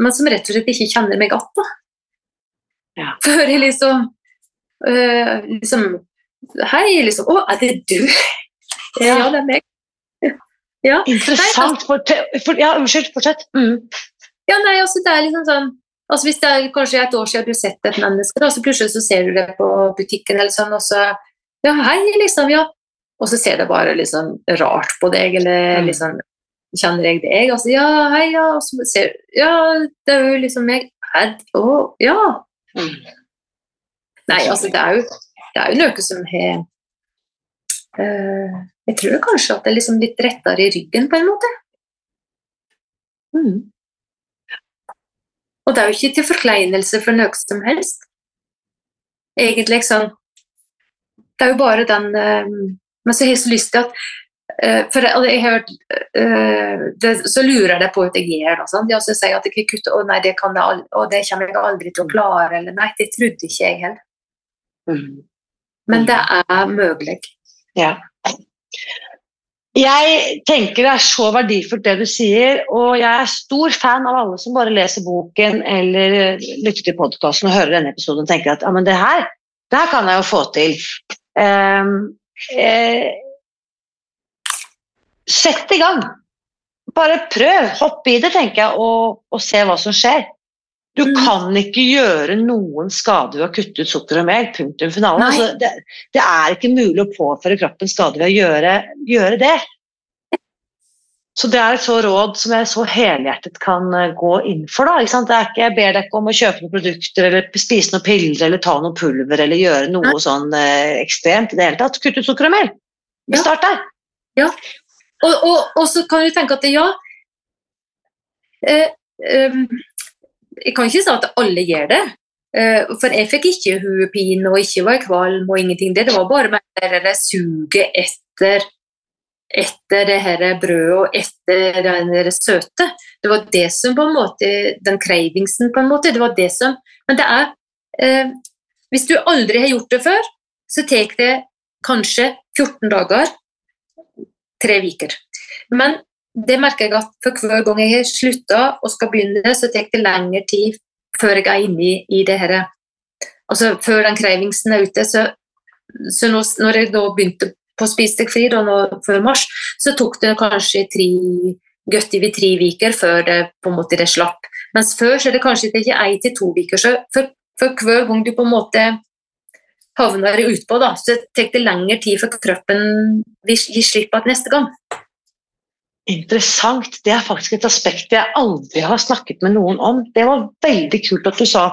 C: Men som rett og slett ikke kjenner meg igjen.
B: Ja.
C: Jeg liksom eh, liksom Hei, liksom Å, er det du? Ja, det er meg. Ja.
B: Interessant. For, for, ja, unnskyld, fortsett. Mm.
C: ja, nei, altså det er liksom sånn altså Hvis det er kanskje et år siden du har sett et menneske, da, så plutselig så ser du det på butikken, eller sånn, og så Ja, hei, liksom. Ja. Og så ser det bare liksom rart på deg, eller
B: Mm.
C: liksom Kjenner jeg deg? Altså, ja, hei, ja. Og så ser Ja, det er jo liksom meg. Å, ja.
B: Mm.
C: Nei, altså det er jo, det er jo noe som har uh, Jeg tror kanskje at det er liksom litt rettere i ryggen, på en måte.
B: Mm.
C: Og det er jo ikke til forkleinelse for noe som helst. Egentlig sånn Det er jo bare den uh, Men så har jeg så lyst til at For jeg, jeg har hørt eh, det, Så lurer jeg på hva jeg gjør det. Sant? Ja, så sier at jeg kan kutte og nei, det kan jeg å, det kommer jeg aldri til å klare. Eller nei, det trodde ikke jeg heller.
B: Mm.
C: Men det er mulig.
B: Ja. Jeg tenker det er så verdifullt det du sier, og jeg er stor fan av alle som bare leser boken eller lytter til podkasten og hører denne episoden og tenker at ja, men det her, det her kan jeg jo få til. Um, eh, sett i gang. Bare prøv. Hopp i det, tenker jeg, og, og se hva som skjer. Du
C: Mm.
B: kan ikke gjøre noen skade ved å kutte ut sukker og melk. Punktum finale.
C: Nei.
B: Altså, det, det er ikke mulig å påføre kroppen skade ved å gjøre, gjøre det. Så det er et så råd som jeg så helhjertet kan eh, gå inn for. Da, ikke sant? Jeg ber deg ikke om å kjøpe noen produkter eller spise noen piller eller ta noe pulver eller gjøre noe sånn eh, ekstremt i det hele tatt. Kutt ut sukker og melk.
C: Ja.
B: Start der.
C: Og, og, og så kan du tenke at ja eh, eh, Jeg kan ikke si at alle gjør det. Eh, for jeg fikk ikke hodepine og ikke var kvalm og ingenting. Det, det var bare mer det suget etter etter det her brødet og etter det søte. Det var det som på en måte Den cravingsen, på en måte. Det var det som Men det er eh, Hvis du aldri har gjort det før, så tar det kanskje 14 dager, tre uker. Men det merker jeg at for hver gang jeg har slutta og skal begynne, så tar det lengre tid før jeg er inne i, det her Altså før den krevingsen er ute. Så, så nå, når jeg da begynte på Spis deg fri da, nå, før mars, så tok det kanskje tre, godt over tre uker før det på en måte det slapp. Mens før så er det kanskje ikke én til to uker. Så for, for hver gang du på en måte havner utpå, da, så tar det lengre tid for kroppen gir gi slipp på neste gang.
B: Interessant. Det er faktisk et aspekt jeg aldri har snakket med noen om. Det var veldig kult at du sa,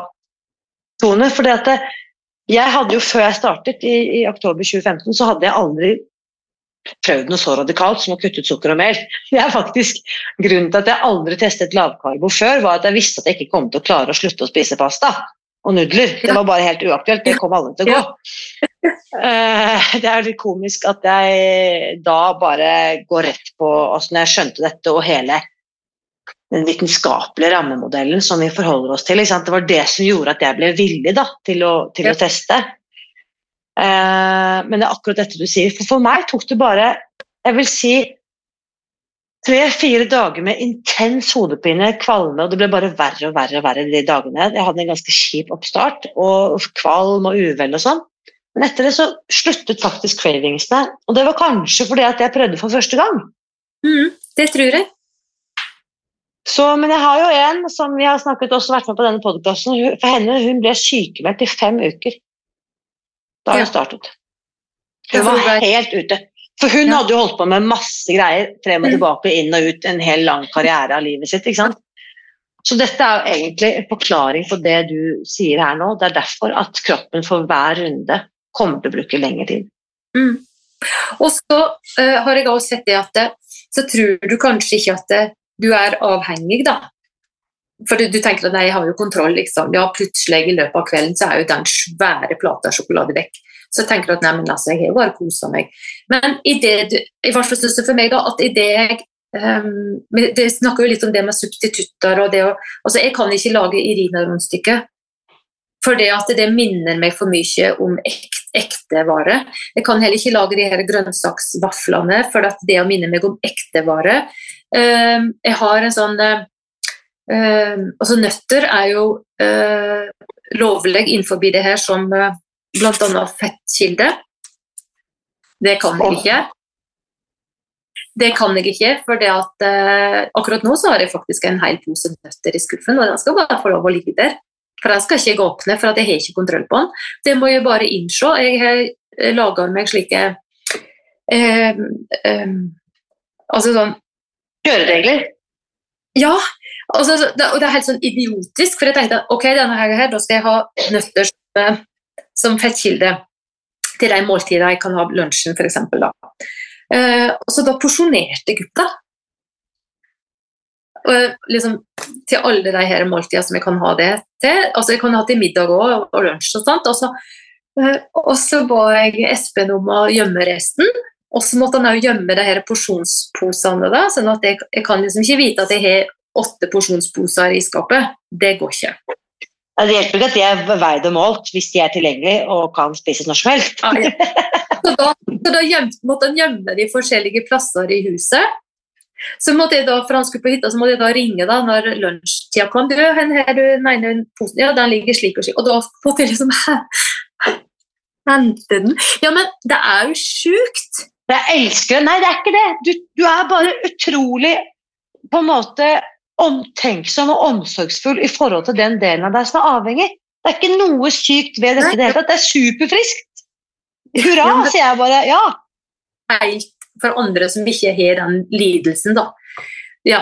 B: Tone. For jeg hadde jo før jeg startet i, i oktober 2015, så hadde jeg aldri prøvd noe så radikalt som å kutte ut sukker og mel. Det er faktisk Grunnen til at jeg aldri testet lavkarbo før, var at jeg visste at jeg ikke kom til å klare å slutte å spise pasta og nudler. Det var bare helt uaktuelt. Det kom alle til å gå. Eh, det er litt komisk at jeg da bare går rett på Når jeg skjønte dette og hele den vitenskapelige rammemodellen som vi forholder oss til. Det var det som gjorde at jeg ble villig da, til, å, til å teste. Eh, men det er akkurat dette du sier. For, for meg tok det bare jeg vil si tre-fire dager med intens hodepine, kvalme, og det ble bare verre og verre og verre de dagene. Jeg hadde en ganske kjip oppstart, og kvalm og uvel og sånn. Men etter det så sluttet faktisk cravingsene, og det var kanskje fordi at jeg prøvde for første gang.
C: Mm, det tror jeg.
B: Så, men jeg har jo en som vi har snakket også vært med på denne podkasten. For henne hun ble sykemeldt i fem uker da hun
C: Ja.
B: startet. Hun var helt ute. For hun
C: Ja.
B: hadde jo holdt på med masse greier frem og
C: Mm.
B: tilbake, inn og ut, en hel lang karriere av livet sitt. ikke sant? Så dette er jo egentlig en forklaring på det du sier her nå. Det er derfor at kroppen for hver runde kommer til å bruke lengre tid.
C: Mm. Og så uh, har jeg også sett det at det, så tror du kanskje ikke at det, du er avhengig, da. For du, du tenker at nei, jeg har jo kontroll, liksom. Ja, plutselig i løpet av kvelden så er jo den svære plata sjokolade vekk. Så tenker du at nei, men altså, jeg har bare kosa meg. Men i det i hvert fall synes det for meg da, at i det jeg um, Det snakker jo litt om det med substitutter og det å Altså, jeg kan ikke lage Irina-rundstykke. For det at det minner meg for mye om ekte, ekte vare. Jeg kan heller ikke lage de her grønnsaksvaflene, for det å minne meg om ekte vare. Um, jeg har en sånn uh, altså Nøtter er jo uh, lovlig innenfor det her som uh, bl.a. fettkilde. Det kan jeg ikke. Det kan jeg ikke, for det at, eh, akkurat nå så har jeg faktisk en hel pose nøtter i skuffen, og den skal bare få lov å ligge der. For den skal ikke gå opp ned, for jeg har ikke kontroll på den. Det må jeg bare innse. Jeg har laga meg slike eh, eh, Altså sånn
B: Kjøreregler?
C: Ja. Altså, det, og det er helt sånn idiotisk, for jeg tenkte ok, denne her, her da skal jeg ha nøtter som som fettkilde til de måltidene jeg kan ha lunsjen, f.eks. Uh, og så da porsjonerte gutta. Og liksom, til alle de her måltidene som jeg kan ha det til. Altså Jeg kan ha til middag og, og lunsj og sånt. Og så, uh, og så ba jeg Espen om å gjemme resten. Og så måtte han òg gjemme de her porsjonsposene, da, sånn at jeg, jeg kan liksom ikke vite at jeg har åtte porsjonsposer i skapet. Det går ikke.
B: Det hjelper ikke at de er veid og målt hvis de er tilgjengelige og kan spises når som helst.
C: Ja, ja. Så da, så da gjemt, måtte han gjemme de forskjellige plasser i huset. Så måtte jeg da, for han skulle på hytta, så måtte jeg da ringe da når lunsjtida kom. Du, her, du mener posen? Ja, den ligger slik og slik. Og da måtte jeg liksom hente den. Ja, men det er jo sjukt!
B: Jeg elsker det. Nei, det er ikke det. Du, du er bare utrolig på en måte omtenksom og omsorgsfull i forhold til den delen av deg som er avhengig. Det er ikke noe sykt ved dette. Det, det er superfriskt. Hurra, ja, sier jeg bare. Ja.
C: Helt for andre som ikke har den lidelsen, da. Ja.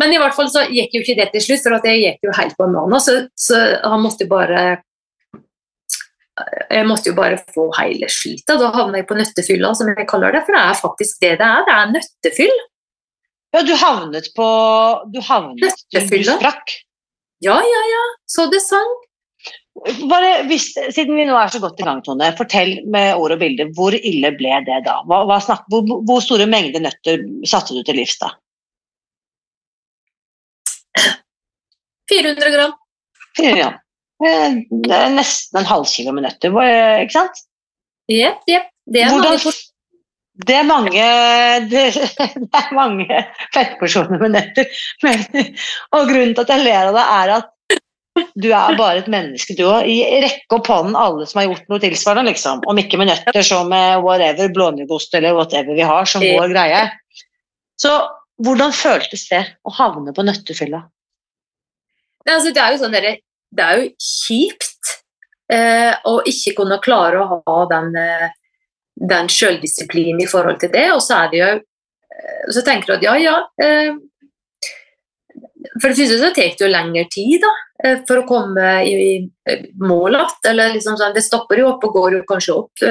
C: Men i hvert fall så gikk jo ikke det til slutt, for at jeg gikk jo helt bananas. Så, så han måtte bare jeg måtte jo bare få hele skita. Da havna jeg på nøttefylla, som jeg kaller det. For det er faktisk det det er. Det er nøttefyll.
B: Ja, du havnet på Du havnet Du sprakk.
C: Ja, ja, ja. Så det sang.
B: Bare, hvis, siden vi nå er så godt i gang, Tone, fortell med ord og bilder. Hvor ille ble det da? Hva, hva snak, hvor, hvor, store mengder nøtter satte du til livs da?
C: 400 gram.
B: 400 gram. Nesten en halv kilo med nøtter, ikke sant?
C: Jepp, jepp. Det er Hvordan,
B: det er mange, det, det er mange fettporsjoner med nøtter. Men, og grunnen til at jeg ler av det, er at du er bare et menneske, du òg. Rekke opp hånden alle som har gjort noe tilsvarende, liksom. Om ikke med nøtter, så med whatever, blåmuggost eller whatever vi har som vår greie. Så hvordan føltes det å havne på nøttefylla?
C: Altså, det er jo sånn det er jo kjipt eh, å ikke kunne klare å ha den eh, den sjøldisiplinen i forhold til det. Og så er det jo eh, Så tenker du at ja, ja eh, For det første så tar det jo lengre tid da, eh, for å komme i, mål igjen. Liksom sånn, det stopper jo opp og går jo kanskje opp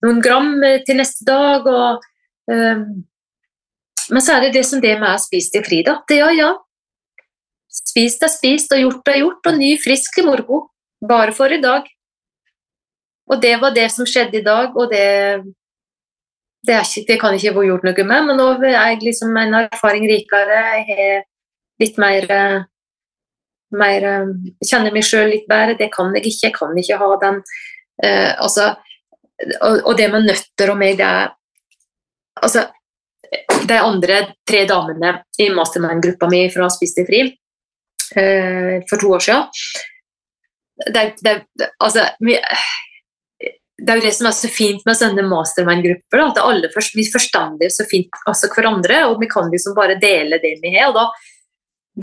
C: noen gram til neste dag. Og, men så er det det som det med spist i fri, da. Det, ja, ja. Spist er spist, og gjort er gjort, og ny, frisk i morgen. Bare for i dag. Og det var det som skjedde i dag, og det, det, ikke, det kan ikke få gjort noe med. Men nå er jeg liksom en erfaring rikere, jeg har litt mer, mer Kjenner meg sjøl litt bedre. Det kan jeg ikke. Jeg kan ikke ha den uh, altså, og, og, det med nøtter og meg, det er Altså, de andre tre damene i mastermind-gruppa mi fra Spis deg fri uh, for to år siden det, det, altså, det er jo det som er så fint med sånne mastermind-grupper. At alle først, vi forstander så fint altså hverandre, og vi kan liksom bare dele det vi har. og da,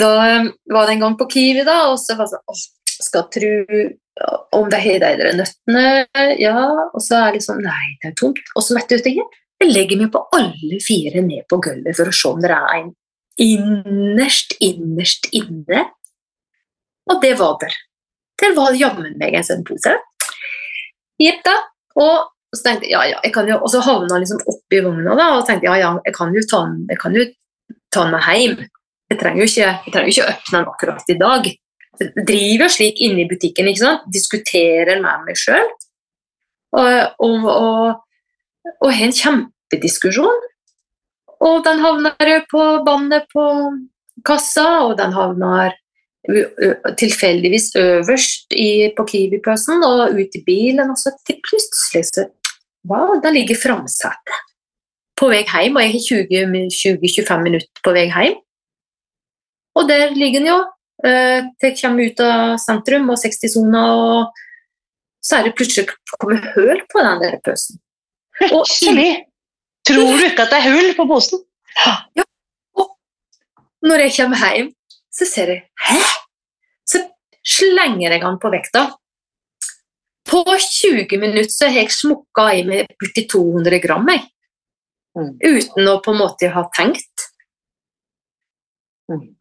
C: da um, var det en gang på Kiwi, da, og så var det sånn Skal tro om det har de nøttene, ja. Og så er det liksom Nei, det er tomt. Og så vet du ikke, jeg legger meg på alle fire ned på gulvet for å se om det er en innerst, innerst inne. Og det var der. Der var jammen meg en sånn pose. Da. Og så tenkte jeg ja, ja, jeg kan jo, og så havna han liksom oppi vogna da, og tenkte ja, ja, jeg kan jo ta den, jeg kan jo ta den med hjem. Jeg trenger jo ikke, jeg trenger ikke åpne den akkurat i dag. Jeg driver slik inne i butikken, ikke sant? diskuterer med meg sjøl. og, og, og, og har en kjempediskusjon. Og den havner på bandet på kassa, og den havner tilfeldigvis øverst i, på Kiwi-pøsen og ut i bilen, og så til plutselig så Wow, der ligger framsetet på vei hjem, og jeg har 20-25 minutter på vei hjem. Og der ligger den jo. Jeg kommer ut av sentrum og 60-sona, og så er det plutselig kommet høl på den der pøsen.
B: Plutselig? Tror du ikke at det er hull på posen?
C: Ja. Og når jeg kommer hjem, så ser jeg Hæ? Så slenger jeg han på vekta. På 20 minutter så har jeg smukka i meg borti 200 gram, jeg. Mm. Uten å på en måte ha tenkt. Mm.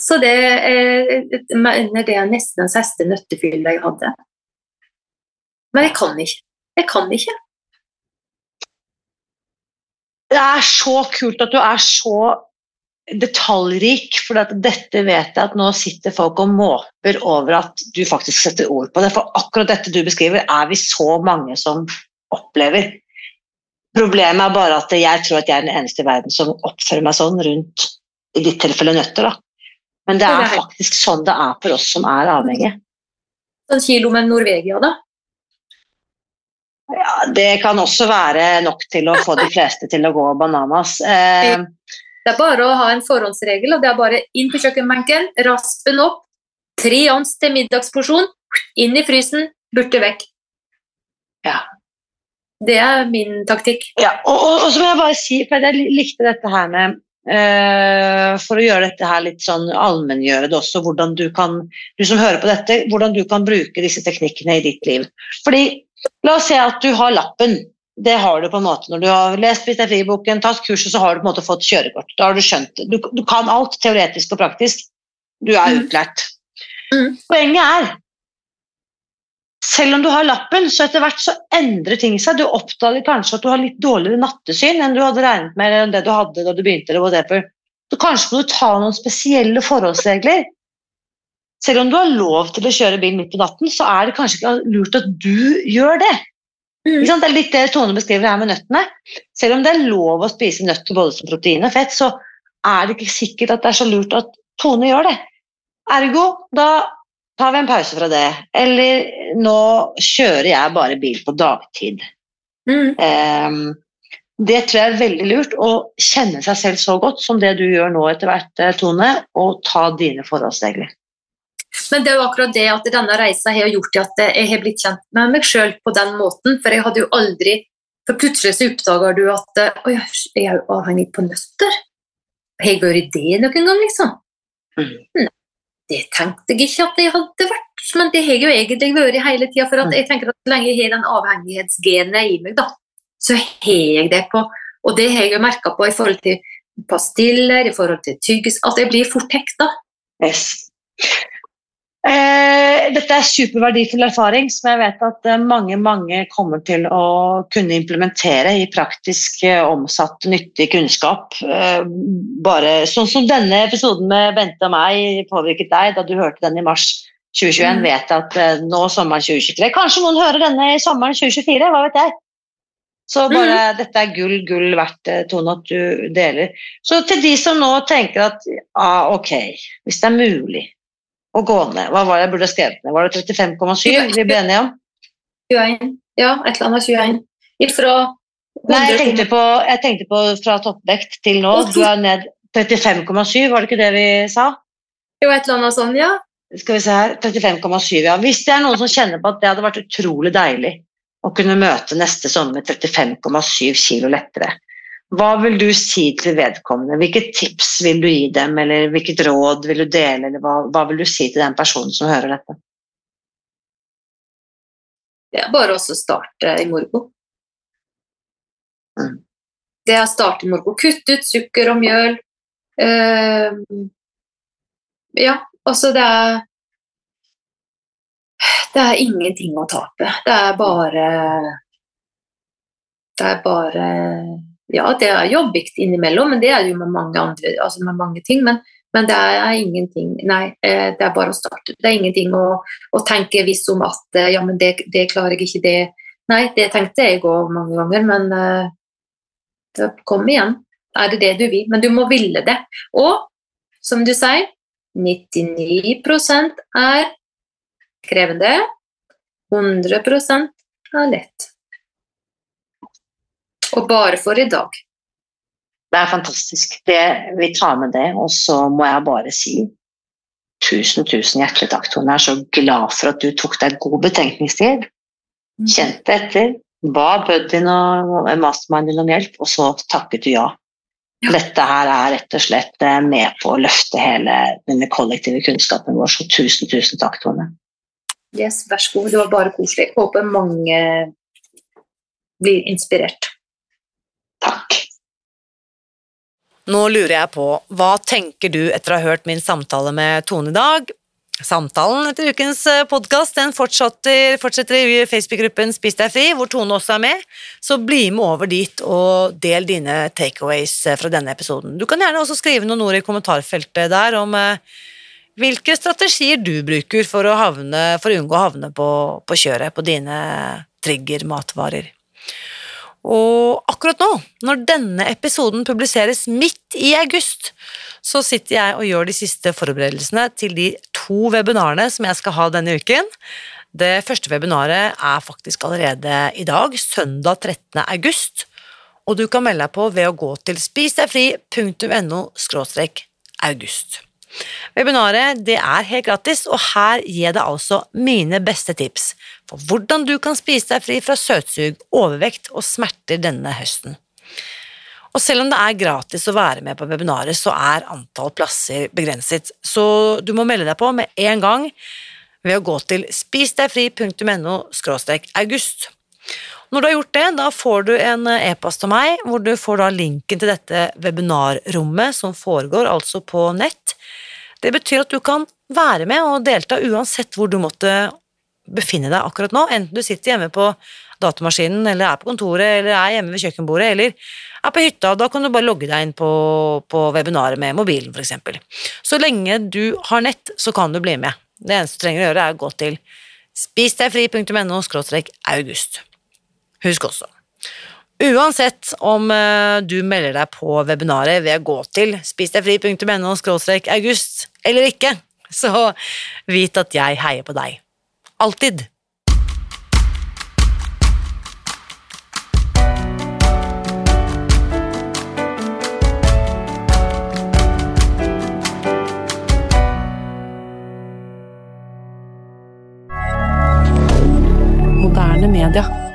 C: Så det er, det er nesten den siste nøttefyllet jeg hadde. Men jeg kan ikke. Jeg kan ikke.
B: Det er så kult at du er så detaljrik, for dette vet jeg at nå sitter folk og måper over at du faktisk setter ord på det. For akkurat dette du beskriver, er vi så mange som opplever. Problemet er bare at jeg tror at jeg er den eneste i verden som oppfører meg sånn rundt i ditt tilfelle nøtter. da. Men det er faktisk sånn det er for oss som er avhengige.
C: En kilo med Norvegia, da?
B: Ja, Det kan også være nok til å få de fleste til å gå bananas. Eh,
C: det er bare å ha en forhåndsregel, og det er bare inn på kjøkkenbenken, raspen opp, tre ons til middagsporsjon, inn i frysen, burte vekk.
B: Ja.
C: Det er min taktikk.
B: Ja, og, og, og, så må jeg bare si, for jeg likte dette her med uh, For å gjøre dette her litt sånn allmenngjøre det også, hvordan du kan, du som hører på dette, hvordan du kan bruke disse teknikkene i ditt liv. Fordi La oss si at du har lappen. Det har du på en måte når du har lest Hvis det er friboken, tatt kurset, så har du på en måte fått kjørekort. Da har du skjønt det. Du, du, kan alt teoretisk og praktisk. Du er mm. utlært. Mm. Poenget er selv om du har lappen, så etter hvert så endrer ting seg. Du oppdager kanskje at du har litt dårligere nattesyn enn du hadde regnet med, eller det du hadde da du begynte. eller whatever. Så kanskje må du ta noen spesielle forholdsregler selv om du har lov til å kjøre bil midt på natten, så er det kanskje ikke lurt at du gjør det. Mm. Det er litt det Tone beskriver her med nøttene. Selv om det er lov å spise nøtter både som protein og fett, så er det ikke sikkert at det er så lurt at Tone gjør det. Ergo, da tar vi en pause fra det. Eller nå kjører jeg bare bil på dagtid. Mm. Um, det tror jeg er veldig lurt, å kjenne seg selv så godt som det du gjør nå etter hvert, Tone, og ta dine forholdsregler.
C: Men det er jo akkurat det at denne reisa har gjort at jeg har blitt kjent med meg sjøl på den måten. For jeg hadde jo aldri For plutselig så oppdager du at Å jeg er jo avhengig på nøtter. Har jeg vært det noen gang, liksom? Mm. Nei, det tenkte jeg ikke at jeg hadde vært. Men det har jeg jo egentlig vært hele tida. For at mm. jeg tenker at så lenge jeg har den avhengighetsgenet i meg, da, så har jeg det på. Og det har jeg jo merka på i forhold til pastiller, i forhold til tyggis At jeg blir fort hekta.
B: Yes. Eh, dette er superverdifull erfaring som jeg vet at eh, mange mange kommer til å kunne implementere i praktisk eh, omsatt, nyttig kunnskap. Bare Sånn som denne episoden med Bente og meg påvirket deg da du hørte den i mars 2021. Mm. Vet at eh, nå sommeren 2023 Kanskje noen hører denne i sommeren 2024, hva vet jeg. Så bare, mm. dette er gull, gull verdt, Tone, at du deler. Så til de som nå tenker at ah, ok, hvis det er mulig å gå ned. Hva var det jeg burde skrevet ned? Var det 35,7 vi ble enige om?
C: 21. Ja, et eller annet 21. Ifra
B: Nei, jeg tenkte, på, jeg tenkte på fra toppvekt til nå. Du er ned 35,7, var det ikke det vi sa?
C: Jo, et eller annet sånn, ja.
B: Skal vi se her, 35,7, ja. Hvis det er noen som kjenner på at det hadde vært utrolig deilig å kunne møte neste sommer med 35,7 kilo lettere, hva vil du si til vedkommende? Hvilke tips vil du gi dem, eller hvilket råd vil du dele, eller hva, hva vil du si til den personen som hører dette?
C: Det er bare å starte i morgo. Mm. Det er å starte i morgo. Kutte ut sukker og mjøl. Uh, ja, altså det er Det er ingenting å tape. Det er bare Det er bare ja, det er jobbigt innimellom, men det er det jo med mange, andre, altså med mange ting. Men Men det er ingenting Nei, eh, det er bare å starte. Det er ingenting å, å tenke visst om at eh, ja, men det, det, klarer jeg ikke, det Nei, det tenkte jeg òg mange ganger, men det kom igjen. Er det det du vil? Men du må ville det. Og som du sier, 99% er krevende. 100% er lett. Og bare for i dag.
B: Det er fantastisk. Det, vi tar med det, og så må jeg bare si tusen, tusen hjertelig takk, Tone. Jeg er så glad for at du tok deg god betenkningstid. Mm. Kjente etter, ba buddyen og mastermind din om hjelp, og så takket du ja. ja. Dette her er rett og slett eh, med på å løfte hele denne kollektive kunnskapen vår, så tusen, tusen takk, Tone.
C: Yes, vær så god. Det var bare koselig. Håper mange blir inspirert.
A: Nå lurer jeg på, hva tenker du etter å ha hørt min samtale med Tone i dag? Samtalen etter ukens eh, podkast fortsetter, fortsetter, i Facebook-gruppen Spis deg fri, hvor Tone også er med. Så bli med over dit og del dine takeaways eh, fra denne episoden. Du kan gjerne også skrive noen ord i kommentarfeltet der om eh, hvilke strategier du bruker for å, havne, for å unngå å havne på, på kjøret på dine trigger-matvarer. Og akkurat nå, når denne episoden publiseres midt i august, så sitter jeg og gjør de siste forberedelsene til de to webinarene som jeg skal ha denne uken. Det første webinaret er faktisk allerede i dag, søndag 13. august, og du kan melde deg på ved å gå til spisdegfri.no august. Webinaret det er helt gratis, og her gir jeg deg altså mine beste tips for hvordan du kan spise deg fri fra søtsug, overvekt og smerter denne høsten. Og selv om det er gratis å være med på webinaret, så er antall plasser begrenset, så du må melde deg på med en gang ved å gå til spisdegfri.no august. Når du har gjort det, da får du en e-post av meg hvor du får da linken til dette webinarrommet som foregår altså på nett. Det betyr at du kan være med og delta uansett hvor du måtte befinne deg akkurat nå, enten du sitter hjemme på datamaskinen, eller er på kontoret, eller er hjemme ved kjøkkenbordet, eller er på hytta. Da kan du bare logge deg inn på, på webinaret med mobilen, f.eks. Så lenge du har nett, så kan du bli med. Det eneste du trenger å gjøre, er å gå til spisdegfri.no august. Husk også, uansett om eh, du melder deg på webinaret ved å gå til spisdegfri.no august eller ikke, så vit at jeg heier på deg. Alltid.
D: Moderne media.